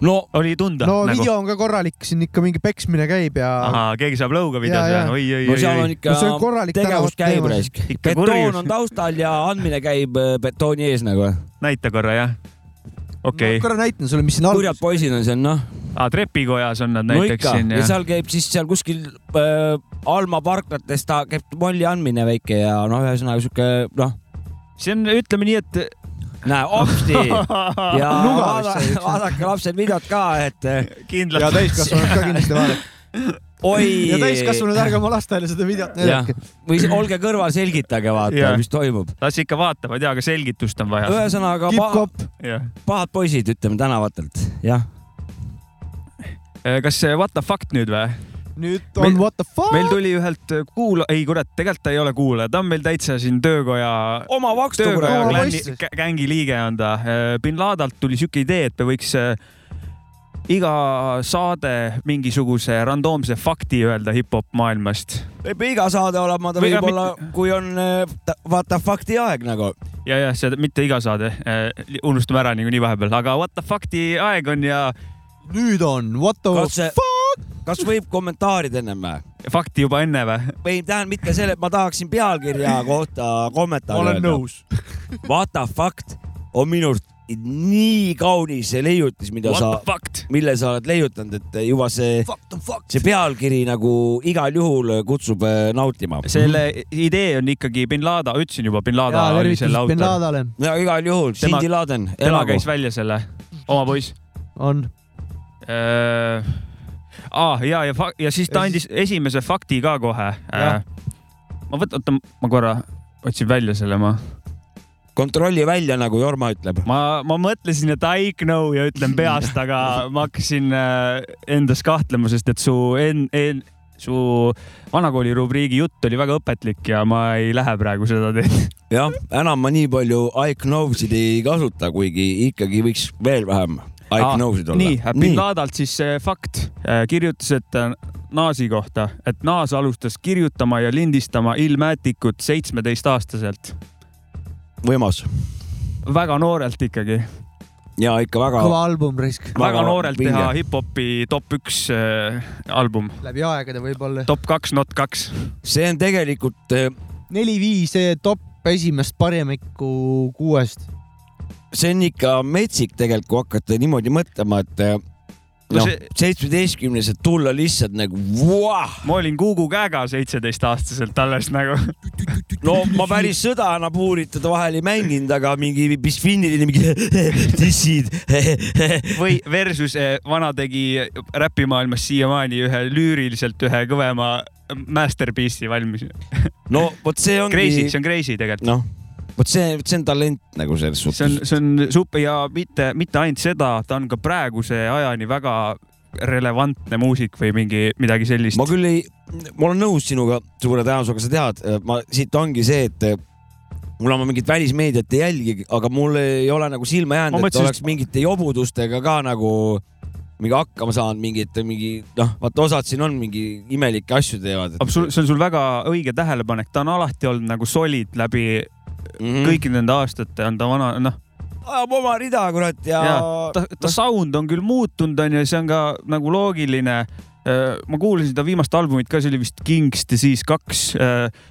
No oli tunda no nagu. video on ka korralik, siin ikka mingi peksmine käib ja. ahaa, keegi saab lõuga videos Jaa, jaa. või? oi, oi, no oi, seal on oi. ikka No see on korralik tegevus käib raisk. Betoon on taustal ja andmine käib äh, betooni ees nagu. näita korra jah. okei okay.. korra näitan sulle, mis siin all. kurjad poisid on seal noh. aa, trepikojas on nad no näiteks ikka siin ja ja. seal käib siis seal kuskil äh, Alma parklates ta käib molli andmine väike ja noh, ühesõnaga sihuke noh, see on, ütleme nii, et näe hopsti ja Nuga vaada, vist see üks. vaadake lapsed videot ka, et ja kindlasti. täiskasvanud ka kindlasti vaadake. oi. ja täiskasvanud, ärge oma lastele seda videot näidake., või olge kõrval, selgitage, vaata mis toimub. las ikka vaatavad ja, aga selgitust on vaja. ühesõnaga pa kipp-kopp. jah, pahad poisid, ütleme tänavatelt, jah. kas see What the fuck nüüd või? Nüüd on What the fuck. meil tuli ühelt kuula-, ei kurat, tegelikult ta ei ole kuulaja, ta on meil täitsa siin töökoja, oma vakstu kä- gängi liige on ta. bin Ladalt tuli siuke idee, et me võiks äh, iga saade mingisuguse randoomse fakti öelda hip-hop maailmast. võib iga saade olema, ta Või- võib olla, kui on äh, ta- vaata fakti aeg nagu. ja, ja see mitte iga saade, unustame ära niikuinii vahepeal, aga what the fuck'i aeg on ja nüüd on What the kas see fuck. Kas võib kommentaarida ennem või? fakti juba enne või? ei, tähendab mitte selle, ma tahaksin pealkirja kohta kommentaari olen nõus. What the fuck on minu arust nii kaunis see leiutis, mida What sa the, fuck? mille sa oled leiutanud, et juba see, see pealkiri nagu igal juhul kutsub äh, nautima. selle idee on ikkagi bin Laden, ütlesin juba, bin Laden oli selle autor. Ja igal juhul, Cindy Laden, tema käis. välja selle, oma poiss on. äh,. Ah, ja, ja, ja siis ta andis esimese fakti ka kohe äh,. ma võtan, oota, ma korra otsin välja selle ma. kontrolli välja, nagu Jorma ütleb. ma, ma mõtlesin, et I know ja ütlen peast, aga ma hakkasin äh, endas kahtlema, sest et su en-, en-, su vanakooli rubriigi jutt oli väga õpetlik ja ma ei lähe praegu seda teed. jah, enam ma nii palju I know'sid ei kasuta, kuigi ikkagi võiks veel vähem I know'sid olla. nii, bin Ladalt siis see fakt, kirjutas, et äh, Naasi kohta, et Naas alustas kirjutama ja lindistama Illmätikut seitsmeteistaastaselt, võimas väga noorelt ikkagi, ja ikka väga, kõva album risk. väga noorelt vinge. teha hip-hopi top üks äh, album, läbi aegade võib-olla. top kaks, not kaks. see on tegelikult, neli-viis top esimest paremikku kuuest. See on ikka metsik tegelikult, kui hakata niimoodi mõtlema, et eh, No noh see-, seitsmeteistkümnes, et tulla lihtsalt nagu vuah! ma olin Kuugu käega seitseteistaastaselt alles nagu. no ma päris sõda enam puuritada vahel ei mänginud, aga mingi bisfinnini mingi dissid. või versus eh, vana tegi räpimaailmas siiamaani ühe lüüriliselt ühe kõvema masterpiece'i valmis. no vot see ongi. Crazy, see on crazy tegelikult. noh, vot see, see on talent nagu selles suhtes. see on, see on super ja mitte, mitte ainult seda, ta on ka praeguse ajani väga relevantne muusik või mingi midagi sellist ma. küll ei, ma olen nõus sinuga suure tõenäosusega, sa tead, ma siit ongi see, et mul on mingit välismeediat ei jälgi, aga mul ei ole nagu silma Ma jäänud, et oleks mingite jobudustega ka nagu mingi hakkama saanud, mingit, mingi noh, vaata osad siin on mingi imelikke asju teevad. absoluutselt, see on sul väga õige tähelepanek, ta on alati olnud nagu solid läbi mm -hmm. kõikide nende aastate on ta vana, noh, ajab oma rida, kurat ja, ja ta, ta sound on küll muutunud, onju, see on ka nagu loogiline. ma kuulasin ta viimast albumit ka, see oli vist King's Disease kaks.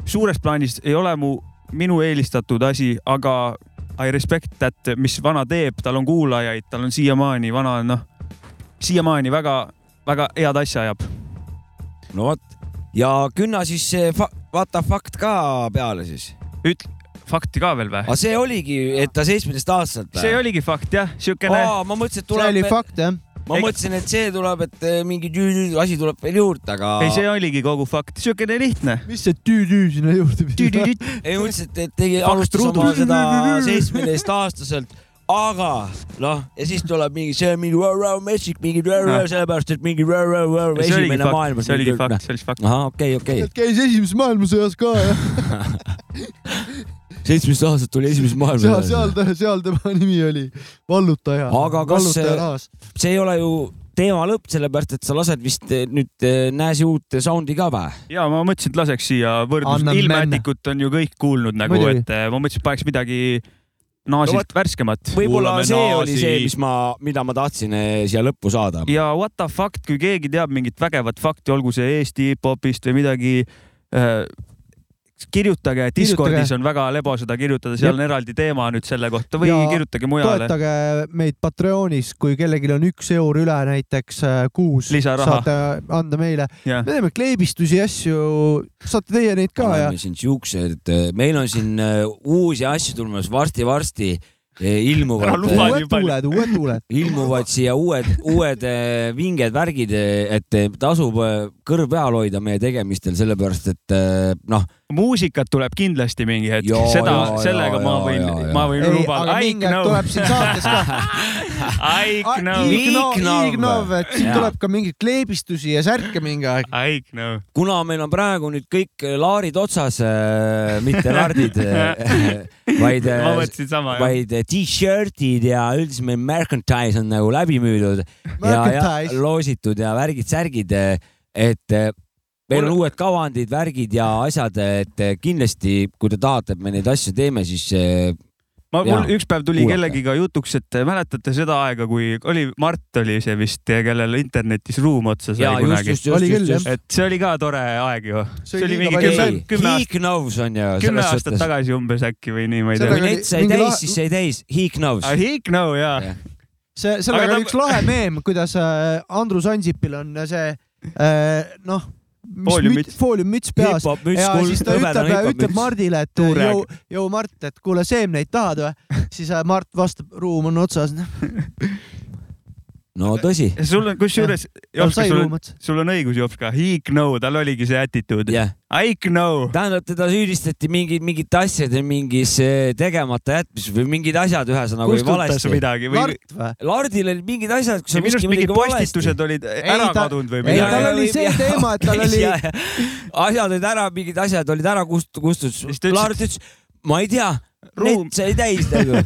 suures plaanis ei ole mu, minu eelistatud asi, aga I respect that, mis vana teeb, tal on kuulajaid, tal on siiamaani vana, noh, siiamaani väga-väga head asja ajab. no vot ja künna siis see fa- vaata fakt ka peale siis. ütle, fakti ka veel või? aga see oligi, et ta seitsmeteistaastaselt see? oligi fakt jah, siukene. ma mõtlesin, et see oli tuleb, fakt jah. ma mõtlesin, et see tuleb, et eh, mingi tüü- asi tuleb veel juurde, aga. ei, see oligi kogu fakt, siukene lihtne. mis see tüü-tüü sinna juurde pidi? ei mõtlesin, et, et tegi, alustas oma seda seitsmeteistaastaselt, aga noh, ja siis tuleb mingi, see on mingi rau-rau metsik, mingi rau-rau, sellepärast et mingi oligi esimene fakt, maailmas. see oligi fakt, see oli fakt. ahah, okei, okei. et käis esimeses maailmasõjas ka jah. seitsmeteist aastat tuli esimeses seal, maailmasõjas seal. ta, seal tema nimi oli vallutaja. Aga kas vallutaja see- see ei ole ju teema lõpp, sellepärast et sa lased vist eh, nüüd eh, Nääsi uut sound'i ka või? ja ma mõtlesin, et laseks siia võrdlust, Anname ilmätikut on ju kõik kuulnud nagu, et eh, ma mõtlesin, et paneks midagi naasilt No värskemat. võib-olla see oli see, mis ma, mida ma tahtsin eh, siia lõppu saada. ja what the fuck, kui keegi teab mingit vägevat fakti, olgu see Eesti hip-hopist või midagi äh,, kirjutage, Discordis on väga lebo seda kirjutada, seal on eraldi teema nüüd selle kohta või Ja ja kirjutage mujale. toetage meid Patreonis, kui kellelgi on üks eur üle näiteks äh, kuus, saate anda meile. me teeme kleebistusi, asju, saate teie neid ka ja oleme siin siuksed, meil on siin eh, uusi asju tulemas varsti-varsti ilmuvad uued tuuled, uued tuuled. ilmuvad siia uued, uued vinged värgid, et tasub kõrv peal hoida meie tegemistel, sellepärast et noh, muusikat tuleb kindlasti mingi hetk seda sellega ma võin ma võin lubada aga. mingi aeg tuleb siin saates ka. Aiknov. Ignov, Ignov, et siin tuleb ka mingeid kleebistusi ja särke mingi aeg. Aiknov. kuna meil on praegu nüüd kõik laarid otsas, mitte lardid, vaid, mõtlesin sama, jah. vaid t-shirtid ja üldiselt meil merchandise on nagu läbi müüdud ja, ja loositud ja värgid-särgid, et meil on uued kavandid, värgid ja asjad, et eh, kindlasti, kui te tahate, et me neid asju teeme, siis eh, ma, mul üks päev tuli kuulake. kellegiga jutuks, et mäletate seda aega, kui oli Mart oli see vist, kellel internetis ruum otsa sai ja just, kunagi. just, just, Oli küll, just, just. et see oli ka tore aeg ju. See oli mingi kümme kümme He aastat, knows on ju. kümme aastat tagasi umbes äkki või nii, ma ei tea kui net sai täis, siis sai täis. He knows. Ah, He know jaa. see, sellega oli ta- üks lahe meem, kuidas äh, Andrus Ansipil on see noh, Fooliummüts. fooliummüts peas ja siis ta ütleb, ütleb. Mardile, et jõu, jõu Mart, et kuule, seemneid tahad või? siis äh, Mart vastab, ruum on otsas. no tõsi. sul on, kusjuures, sul sul on õigus, Jopska, he know, tal oligi see attitude. jah, I know. tähendab, teda süüdistati mingi, mingite asjade mingis eh, tegemata jätmises või mingid asjad ühesõnagu oli valesti. midagi või? Mart või? Lardil olid mingid asjad, kus minu arust mingid midagi valesti. postitused olid ära ta- kadunud või ei, midagi tal oli see teema, et tal oli- asjad olid ära, mingid asjad olid ära kust-, kustutud Lard ütles, ma ei tea, Ruum- net sai täis nagu.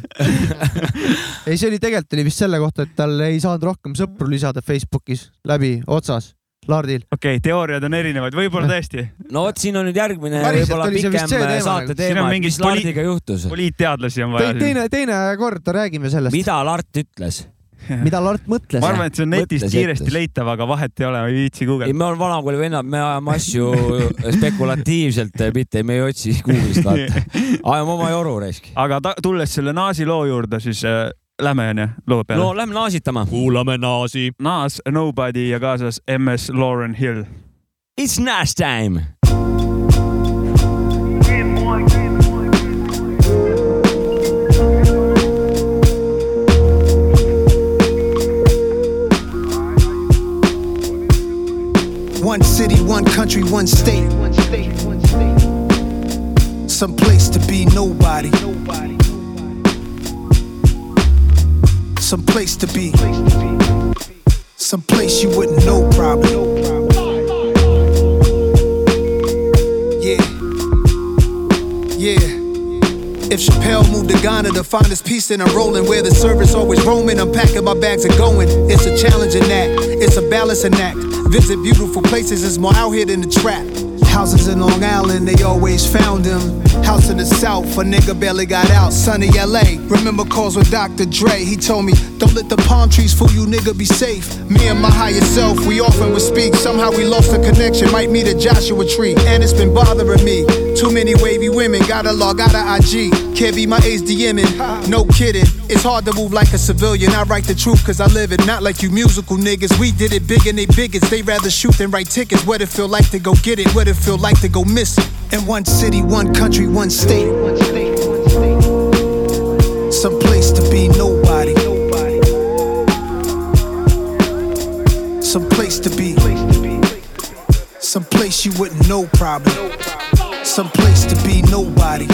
ei, see oli tegelikult oli vist selle kohta, et tal ei saanud rohkem sõpru lisada Facebookis läbi otsas, Lardil. okei okay,, teooriad on erinevad, võib-olla tõesti. no vot, siin on nüüd järgmine võib-olla pikem teema saate nagu. Teema, et mingid mis Lardiga juhtus. poliitteadlasi on vaja teine, teine kord räägime sellest, mida Lart ütles? mida Lart mõtles ma. arvan, et see on netist Mõtles, kiiresti ütles. leitav, aga vahet ei ole, ma ei viitsi ei, guugeldada. me oleme vanakooli vennad, me ajame asju spekulatiivselt, mitte me ei otsi Google'ist vaata. ajame oma joru raisk. aga ta, tulles selle Naasi loo juurde, siis äh, lähme onju loo peale no. lähme naasitama. kuulame Naasi. Naas, Nobody ja kaasas MS Lauren Hill. It's Nash time. To be. Some place you wouldn't know probably. Yeah. Yeah. If Chappelle moved to Ghana to find his peace, then I'm rolling where the service always roaming. I'm packing my bags and going. It's a challenging act, it's a balancing act. Visit beautiful places, it's more out here than the trap. Houses in Long Island, they always found him. House in the South, a nigga barely got out. Sunny LA, remember calls with Dr. Dre. He told me, don't let the palm trees fool you, nigga, be safe. Me and my higher self, we often would speak. Somehow we lost the connection, might meet a Joshua tree. And it's been bothering me. Too many wavy women, gotta log out of IG. Can't be my age DMing, no kidding. It's hard to move like a civilian. I write the truth cause I live it, not like you musical niggas. We did it big and they bigots. They rather shoot than write tickets. What it feel like to go get it, what it feel like to go miss it. In one city, one country, one state. Some place to be nobody. Some place to be. Some place you wouldn't know probably. Some place to be nobody.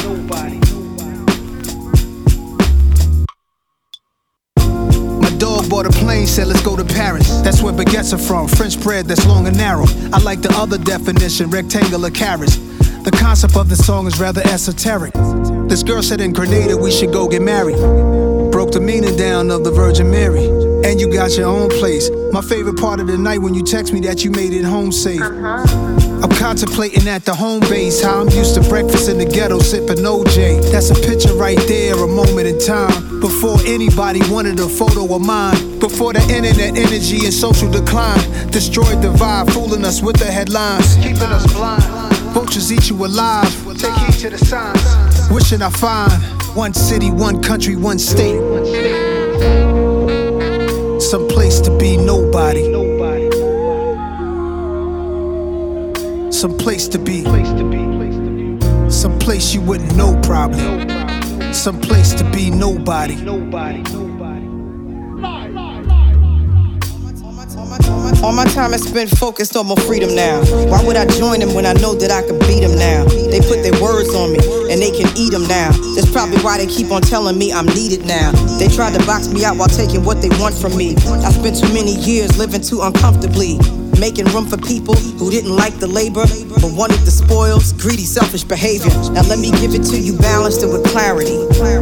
Bought a plane, said let's go to Paris. That's where baguettes are from, French bread that's long and narrow. I like the other definition, rectangular carrots. The concept of the song is rather esoteric. This girl said in Grenada we should go get married. Broke the meaning down of the Virgin Mary. And you got your own place. My favorite part of the night when you text me that you made it home safe. Uh-huh. I'm contemplating at the home base how I'm used to breakfast in the ghetto sipping OJ. That's a picture right there, a moment in time. Before anybody wanted a photo of mine. Before the internet energy and social decline destroyed the vibe, fooling us with the headlines. Keeping us blind. Vultures eat you alive. Take heed to the signs. Wishing I find one city, one country, one state. Some place to be nobody. Some place to be. Some place you wouldn't know probably. Some place to be nobody. Nobody. All my time is spent focused on my freedom now. Why would I join them when I know that I can beat them now? They put their words on me and they can eat them now. That's probably why they keep on telling me I'm needed now. They tried to box me out while taking what they want from me. I spent too many years living too uncomfortably. Making room for people who didn't like the labor but wanted the spoils, greedy, selfish behavior. Now let me give it to you balanced and with clarity.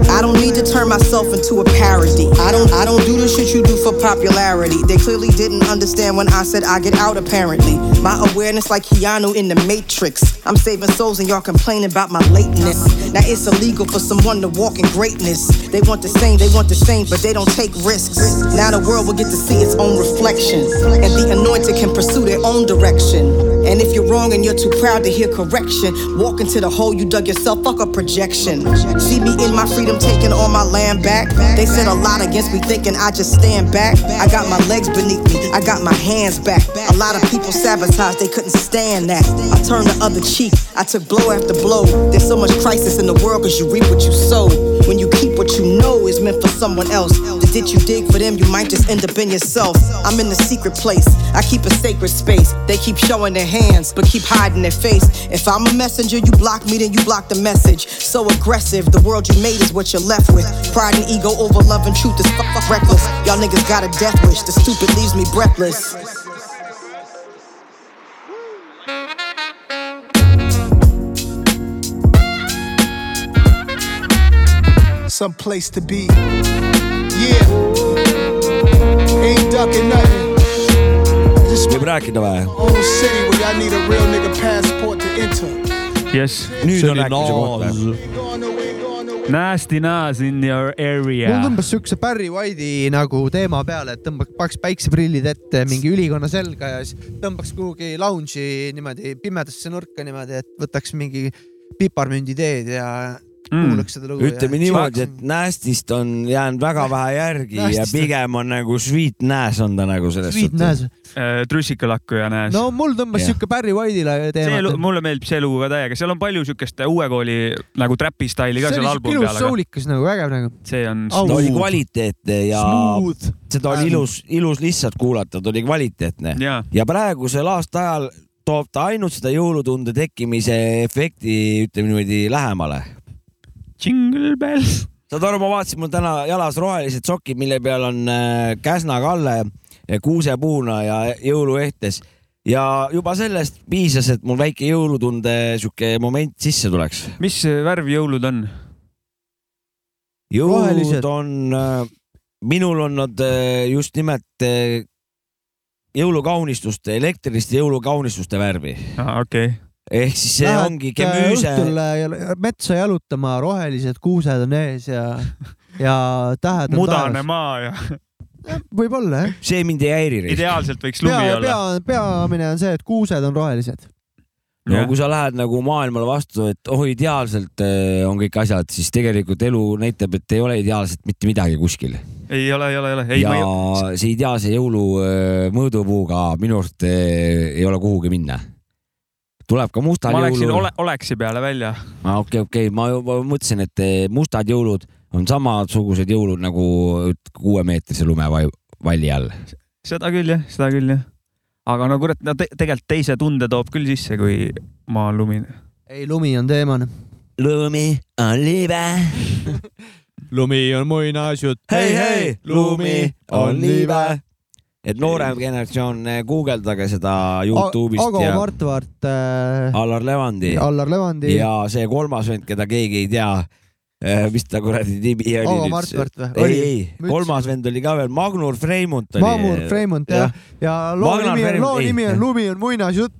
I don't need to turn myself into a parody. I don't I don't do the shit you do for popularity. They clearly didn't understand when I said I get out apparently. My awareness like Keanu in the Matrix. I'm saving souls and y'all complaining about my lateness. Now it's illegal for someone to walk in greatness. They want the same, they want the same, but they don't take risks. Now the world will get to see its own reflection. And the anointed can pursue their own direction. And if you're wrong and you're too proud to hear correction, walk into the hole you dug yourself, fuck a projection. See me in my freedom taking all my land back. They said a lot against me thinking I just stand back. I got my legs beneath me, I got my hands back. A lot of people sabotaged, they couldn't stand that. I turned the other cheek, I took blow after blow. There's so much crisis in the world cause you reap what you sow. When you keep what you know is meant for someone else, the ditch you dig for them, you might just end up in yourself. I'm in the secret place, I keep a sacred space. They keep showing their hands, but keep hiding their face. If I'm a messenger, you block me, then you block the message. So aggressive, the world you made is what you're left with. Pride and ego over love and truth is reckless. Y'all niggas got a death wish, the stupid leaves me breathless. Some place to be. Yeah. Ain't ducking nothing. Võib rääkida või? own city where I need a real nigga passport to enter. jess, nüüd on rääkimise koht. Nasty Nas in your area mul. tõmbas siukse Barry White'i nagu teema peale, et tõmbaks, paneks päikseprillid ette mingi ülikonna selga ja siis tõmbaks kuhugi lounge'i niimoodi pimedasse nurka niimoodi, et võtaks mingi piparmündi teed ja Mm. kuulaks seda lugu. ütleme niimoodi, et Nastist on jäänud väga vähe järgi ja Nastist on- pigem on nagu Sweet Nas on ta nagu selles Sweet Nas. trussikalakku ja Nas. no mul tõmbas siuke Barry White'ile see teema. lu-, mulle meeldib see lugu ka täiega, seal on palju siukest uue kooli nagu trapi staili ka seal albumi ilus peal, aga soulikas nagu, vägev nagu. see on ta oli kvaliteetne ja Smooth. seda oli ilus, ilus lihtsalt kuulata, ta oli kvaliteetne Jaa. ja praegusel aastaajal toob ta ainult seda jõulutunde tekkimise efekti, ütleme niimoodi lähemale. Jingle bells. saad aru, ma vaatasin, mul täna jalas rohelised sokid, mille peal on äh, Käsna Kalle äh, kuusepuuna ja jõuluehtes ja juba sellest piisas, et mul väike jõulutunde sihuke moment sisse tuleks. mis värv jõulud on? jõulud Rohelised. on, minul on nad äh, just nimelt äh, jõulukaunistuste, elektriliste jõulukaunistuste värvi. okei. Ehk siis see ongi kemüüse, õhtul äh, metsa jalutama, rohelised kuused on ees ja, ja tähed on mudane taevas. maa ja võib-olla jah. see mind ei häiri. ideaalselt võiks lumi pea, olla. pea, peamine on see, et kuused on rohelised. no kui sa lähed nagu maailmale vastu, et oh ideaalselt äh, on kõik asjad, siis tegelikult elu näitab, et ei ole ideaalselt mitte midagi kuskil. ei ole, ei ole, ei ole. ei, ja ei, see ideaalse jõulu äh, mõõdupuuga minu arust ei ole kuhugi minna. Tuleb ka mustal ma läksin jõulul ole,. Oleksi peale välja. ah,. okei, okei, ma juba mõtlesin, et eh, mustad jõulud on samasugused jõulud nagu kuuemeetrise lumevalli all. seda küll jah, seda küll jah. aga no kurat, no te tegelikult teise tunde toob küll sisse, kui maa on lumine. ei, lumi on teemane. lumi on libe. lumi on muinasjutt. hei, hei, lumi on libe. Et noorem generatsioon, guugeldage seda Youtube'ist Ago ja Martvart äh,, Allar Levandi Allar Levandi. ja see kolmas vend, keda keegi ei tea, mis ta kuradi nimi oli Ago? Martvart või? ei ei, kolmas vend oli ka veel, Magnur Freimont oli. Maamur Fremont jah, ja loo Magnar nimi loo nimi on Lumi on muinasjutt.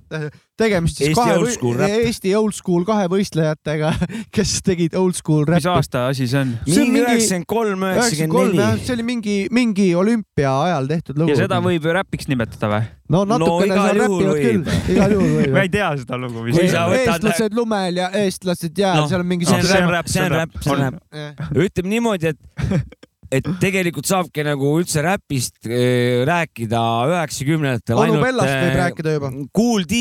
Tegemist siis Eesti kahe old school rap. Eesti old school kahe võistlejatega, kes tegid old school mis räppi. aasta asi see on? üheksakümmend kolm, üheksakümmend neli. see oli mingi, mingi olümpia ajal tehtud lugu. ja seda võib ju räpiks nimetada või? no natukene igal seal räpivad võib. küll, igal juhul võib ma. ei tea seda lugu. Võtad- eestlased lumel ja eestlased jääl Noh, seal on mingi see on räpp, see on räpp, see on räpp. ütleme niimoodi, et, et tegelikult saabki nagu üldse räpist äh, rääkida üheksakümnendatel ainult. Bellast võib rääkida juba. Kool D,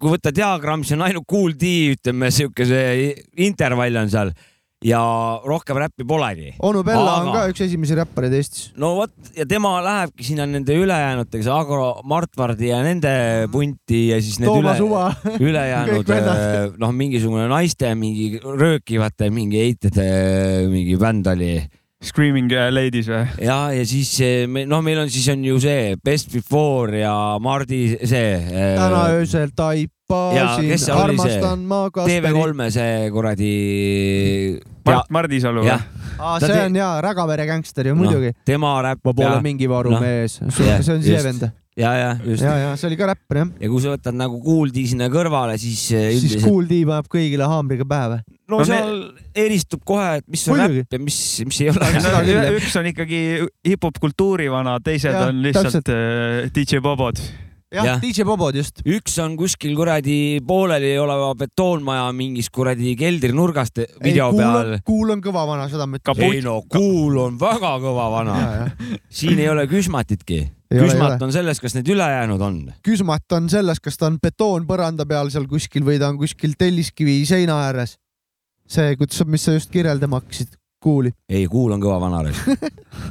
kui võtta diagramm, siis on ainult Kool D, ütleme siuke see intervall on seal ja rohkem räppi polegi. onu Bella on Aga- ka üks esimesi räppareid Eestis. no vot ja tema lähebki sinna nende ülejäänutega, see Agro Martvardi ja nende punti ja siis need Toomas üle, ülejäänud vennad. noh, mingisugune naiste mingi röökivate mingi eitede mingi bänd oli. Screaming äh, Ladies või? ja, ja siis eh, me noh, meil on siis on ju see Best Before ja Mardi see. täna öösel taipasin, kes see armastan ma Kasperi. TV3-e see kuradi. Mart Mardisalu või? aa, see on jaa, Rägavere gängster ju muidugi. Noh, tema räpp. ma pole mingi varumees, see on see vend. ja, ja just. ja, ja see oli ka räppar jah. ja kui sa võtad nagu kuuldi sinna kõrvale, siis siis Kool D paneb kõigile haamriga pähe või? no seal eristub kohe, et mis on räpp ja mis, mis ei ole. No, üks on ikkagi hip-hop kultuuri vana, teised Jah, on lihtsalt äh, DJ Bobod. jah, DJ Bobod just. üks on kuskil kuradi pooleli oleva betoonmaja mingis kuradi keldrinurgast video peal. Kuul on kõva vana, seda ma ei no Kuul on väga kõva vana. siin ei ole küsmatitki. Ei ole, ei küsmat ole. on selles, kas need ülejäänud on. küsmat on selles, kas ta on betoon põranda peal seal kuskil või ta on kuskil telliskivi seina ääres. see, kuidas, mis sa just kirjeldama hakkasid, Kuuli. ei, Kuul on kõva vana.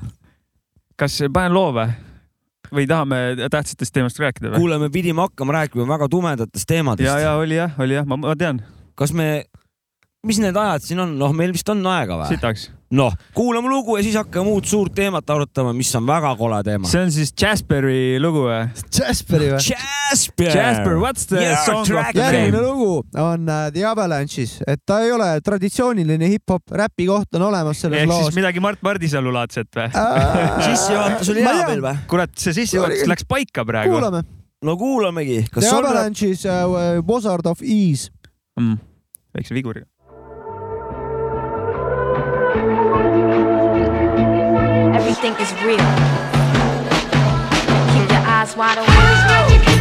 kas panen loo või? või tahame tähtsatest teemast rääkida või? kuule, me pidime hakkama rääkima väga tumedatest teemadest. ja, ja oli jah, oli jah, ma, ma tean. kas me, mis need ajad siin on, noh, meil vist on aega või? sitaks. noh, kuulame lugu ja siis hakkame uut suurt teemat arutama, mis on väga kole teema. see on siis Jasperi lugu või? Jasperi või? Jasper. Jasper, what's the Yeah, song track of the järgmine game? lugu on äh, The Avalanche'is, et ta ei ole traditsiooniline hip-hop, räpi koht on olemas selles ehk siis loos. midagi Mart Mardisalu laadset või? sissejuhatus oli Ma hea meil või? kurat, see sissejuhatus läks paika praegu. kuulame. no kuulamegi. The? Avalanche'is uh, Wizard of Ease. mm.. väikse viguriga. Everything is real. Keep your eyes wide open.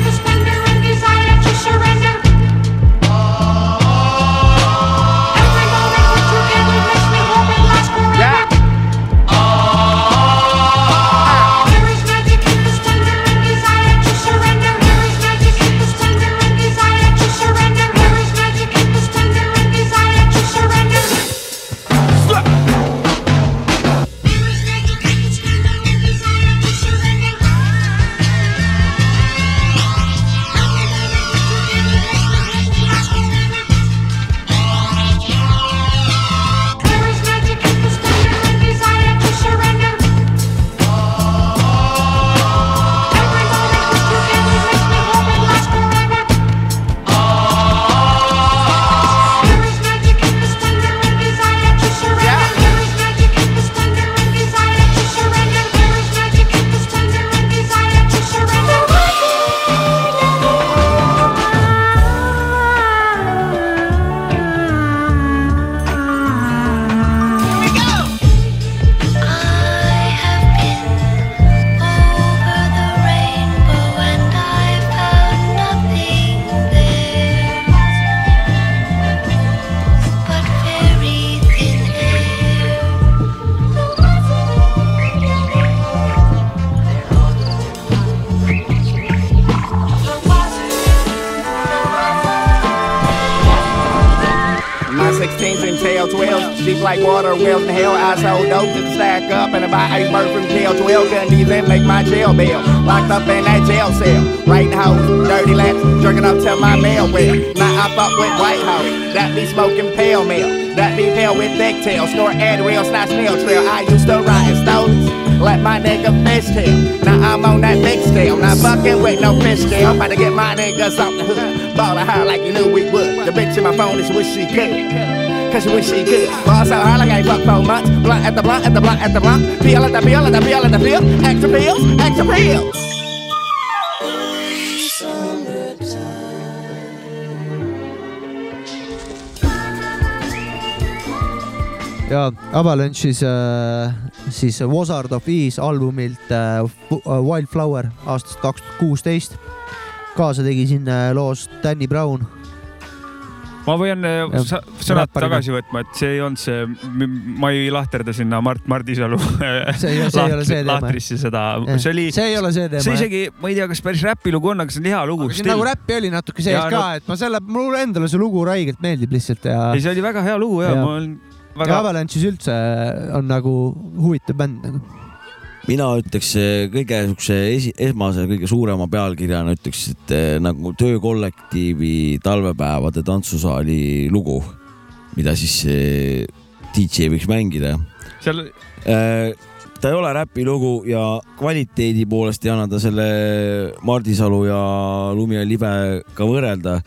I dope to stack up and buy iceberg from jail. 12 gun these and make my jail bill. Locked up in that jail cell, writing hoes, dirty laps, jerking up to my mail well. Now I fuck with White House, that be smoking pale mail, that be pale with thick tail, snort Adderall, snot snail trail. I used to ride in stones. Let my nigga fish tail. Now I'm on that big scale. Not fucking with no fish scale. About to get my niggas off the hood. Ballin' hard like you knew we would. The bitch in my phone is what she could. Cause she wish she could. Ball so hard like I ain't fucked four months. Blunt at the blunt at the blunt at the blunt. Peel at the peel at the peel at the peel. Extra pills, extra pills. ja Avalanche'is äh, siis Wizard of Ease albumilt äh, äh, Wildflower aastast kaks tuhat kuusteist. kaasa tegi siin loos Danny Brown. Ma võin äh, sõnad tagasi võtma, et see ei olnud see, ma ei lahterda sinna Mart ole see teema. lahtrisse seda, see oli, see ei ole see teema. see isegi, ma ei tea, kas päris räpilugu on, aga see on hea lugu. nagu räppi oli natuke sees ka et ma selle, mulle endale see lugu räigelt meeldib lihtsalt ja. ei, see oli väga hea lugu ja, Ja. ma olen ja Avalanche'is üldse on nagu huvitav bänd nagu. Mina ütleks eh, kõige siukse esmase, kõige suurema pealkirjana ütleks, et eh, nagu töökollektiivi talvepäevade tantsusaali lugu, mida siis eh, DJ võiks mängida. seal ta ei ole räpilugu ja kvaliteedi poolest ei anna ta selle Mardi Salu ja Lumi ja libega võrrelda.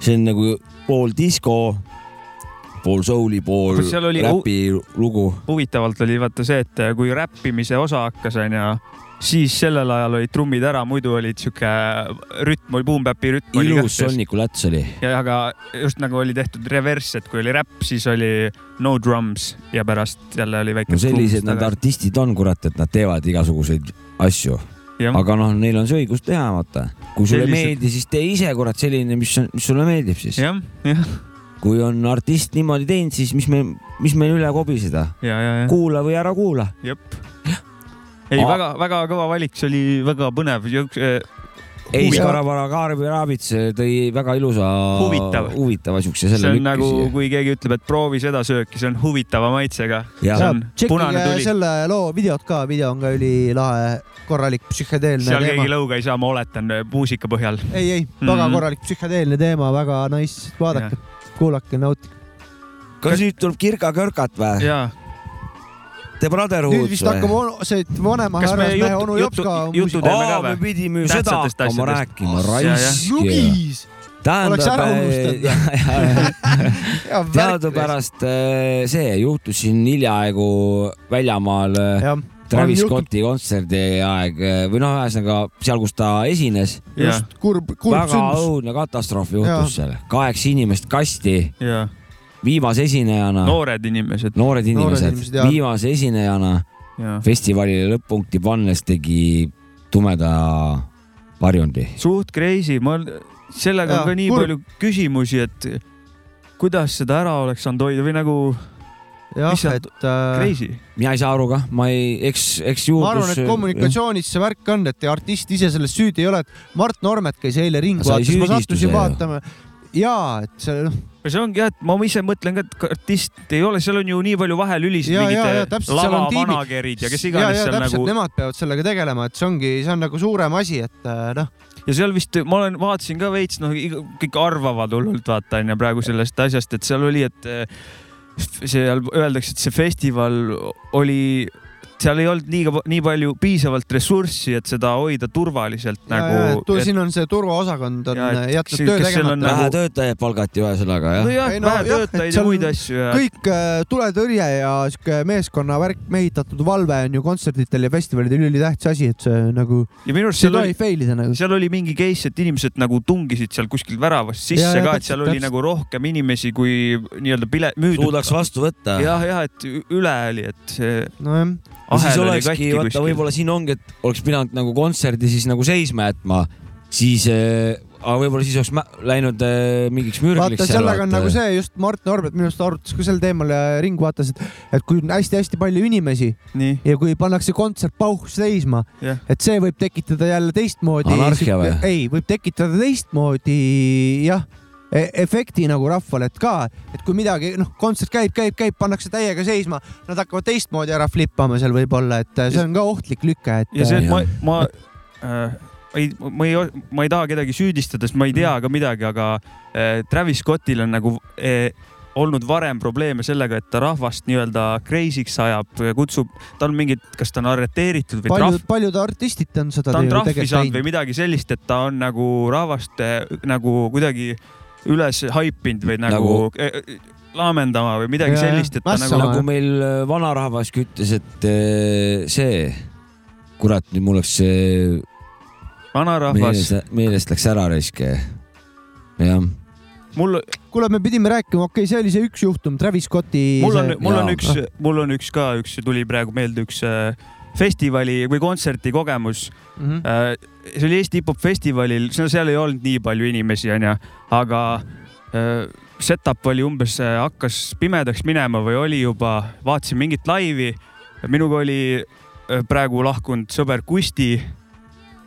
see on nagu pool disko, pool soul'i, pool räpi lugu. huvitavalt oli vaata see, et kui räppimise osa hakkas, onju, siis sellel ajal olid trummid ära, muidu olid sihuke rütm oli, boom-bap'i rütm oli ilus Sonniku läts oli. ja aga just nagu oli tehtud reverss, et kui oli räpp, siis oli no drums ja pärast jälle oli väike. no sellised need artistid on, kurat, et nad teevad igasuguseid asju. Aga noh, neil on see õigus teha, vaata. kui sulle ei Sellised- meeldi, siis tee ise, kurat, selline, mis, mis sulle meeldib siis. jah, jah, kui on artist niimoodi teinud, siis mis me, mis meil üle kobiseda. ja, ja, ja. kuula või ära kuula. jep. ei, väga-väga kõva valik, see oli väga põnev. ei, Skarabara Kaarbi Raabits tõi väga ilusa, Huvitav. huvitava siukse see on nagu kui keegi ütleb, et proovi seda sööki, see on huvitava maitsega. Tšekkige tuli. selle loo videot ka, video on ka ülilahe, korralik psühhedeelne seal keegi teema. lõuga ei saa, ma oletan muusika põhjal. ei, ei, väga Mhm. korralik psühhedeelne teema, väga nice, vaadake, kuulake, nautige. kas nüüd tuleb Kirka-Körkat või? jaa. The Brotherhood nüüd vist hakkab onu- see vanema härrasmehe onu jutu- Jops ka jutu teeme ka aa, või? me pidime ju seda hakkama rääkima, Ja, ja. raisk. Ära unustanud. teadupärast äh, see juhtus siin hiljaaegu väljamaal äh, Travis. Scotti kontserdi aeg äh, või noh, ühesõnaga seal, kus ta esines. just kurb, kurb väga sündmus. õudne katastroof juhtus seal, kaheksa inimest kasti, viimase esinejana, noored inimesed. noored inimesed inimesed,, viimase esinejana jaa. festivalile lõpp-punkti pannes tegi tumeda varjundi. suht crazy, ma, sellega Jaa, on ka nii kurb. palju küsimusi, et kuidas seda ära oleks saanud hoida või nagu jah et äh, crazy. mina ei saa aru kah, ma ei, eks, eks juurdlus. ma arvan, et kommunikatsioonis see värk on, et artist ise selles süüdi ei ole, et Mart Normet käis eile ringi vaatas, ma sattusin vaatama ja et see noh, see ongi jah, et ma ise mõtlen ka, et artist ei ole, seal on ju nii palju vahelülisid, mingid lavamanager'id ja kes iganes ja seal täpselt nagu nemad peavad sellega tegelema, et see ongi, see on nagu suurem asi, et äh, noh, ja seal vist ma olen, vaatasin ka veits, noh, kõik arvavad hullult vaata onju praegu sellest asjast, et seal oli, et eh, seal öeldakse, et see festival oli, seal ei olnud nii, nii palju piisavalt ressurssi, et seda hoida turvaliselt ja, nagu et. siin on see turvaosakond on Ja, et jätnud töö tegemata. vähe töötajaid palgati ühesõnaga jah? nojah Ei,, no, vähe töötajaid ja muid asju ja. kõik äh, tuletõrje ja sihuke meeskonna värk, mehitatud valve on ju kontserditel ja festivalidel ülitähtis asi, et see nagu, ja minu arust seal oli, nagu. seal oli mingi case, et inimesed nagu tungisid seal kuskil väravast sisse Ja, ka, et täpselt, seal oli täpselt. nagu rohkem inimesi kui nii-öelda pilet müüdud. suudaks vastu võtta. jah, jah, et üle oli, et see nojah, siis ahel oli olekski, vaata võib-olla siin ongi, et oleks pidanud nagu kontserdi siis nagu seisma jätma, siis äh,, aga võib-olla siis oleks mä- läinud äh, mingiks mürgliks. vaata, sellega on nagu see just Mart Norbert minu arust arutas ka sel teemal ja ringi vaatas, et, et kui on hästi-hästi palju inimesi nii, ja kui pannakse kontsert pauh seisma, jah, et see võib tekitada jälle teistmoodi. Anarhia või? ei, võib tekitada teistmoodi jah efekti nagu rahvale, et ka, et kui midagi, noh, kontsert käib, käib, käib, pannakse täiega seisma, nad hakkavad teistmoodi ära flippama seal võib-olla, et see on ka ohtlik lüke, et. ja see, et ma, ma äh, ei, ma ei, ma ei taha kedagi süüdistada, sest ma ei tea ka midagi, aga äh, Travis Scottil on nagu äh, olnud varem probleeme sellega, et ta rahvast nii-öelda crazy'ks ajab, kutsub, ta on mingid, kas ta on arreteeritud või paljud trahv, paljud artistid on seda ta on trahvi saanud või. midagi sellist, et ta on nagu rahvast äh, nagu kuidagi üles haipinud või nagu, Nagu- nagu... laamendama või midagi Jaa, sellist, et ta nagu nagu meil äh, vanarahvas ütles, et äh, see, kurat, nüüd mul läks see vanarahvas meelest, meelest läks ära raisk. jah, mul, kuule, me pidime rääkima, okei okay,, see oli see üks juhtum, Travis Scotti. mul on, mul on üks, mul on üks ka, üks tuli praegu meelde, üks äh, festivali või kontserti kogemus. Mhm. see oli Eesti hip-hop festivalil, seal ei olnud nii palju inimesi, onju, aga äh, setup oli umbes, hakkas pimedaks minema või oli juba, vaatasin mingit laivi. minuga oli äh, praegu lahkunud sõber Kusti.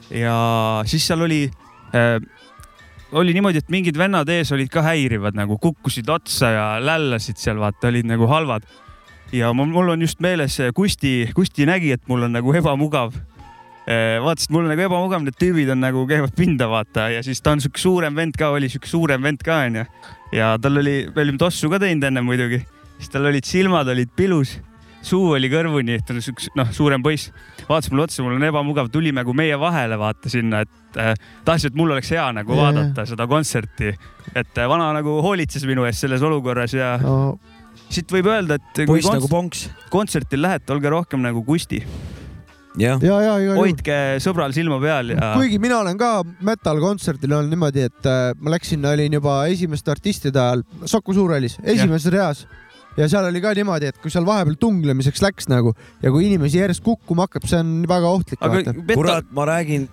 ja siis seal oli äh, oli niimoodi, et mingid vennad ees olid ka häirivad nagu kukkusid otsa ja lällasid seal, vaata, olid nagu halvad. Ja mul, on just meeles, Kusti, Kusti nägi, et mul on nagu ebamugav. vaatas, et mul on nagu ebamugav, need tüübid on nagu käivad pinda, vaata, ja siis ta on sihuke suurem vend ka, oli sihuke suurem vend ka onju. ja tal oli, me olime tossu ka teinud enne muidugi, siis tal olid silmad olid pilus, suu oli kõrvuni, ta oli siukse noh, suurem poiss. vaatas mulle otsa, mul on ebamugav, tuli nagu meie vahele vaata sinna, et äh, tahtis, et mul oleks hea nagu Jaa, vaadata seda kontserti. et äh, vana nagu hoolitses minu eest selles olukorras ja no, siit võib öelda, et kui poiss nagu ponks. kontsertil lähete, olge rohkem nagu Kusti. jah, ja, ja igal juhul. hoidke sõbral silma peal ja. kuigi mina olen ka metal kontserdil olnud niimoodi, et äh, ma läksin, olin juba esimeste artistide ajal Saku Suurhallis, esimeses reas ja seal oli ka niimoodi, et kui seal vahepeal tunglemiseks läks nagu ja kui inimesi järjest kukkuma hakkab, see on väga ohtlik. kurat, ma räägin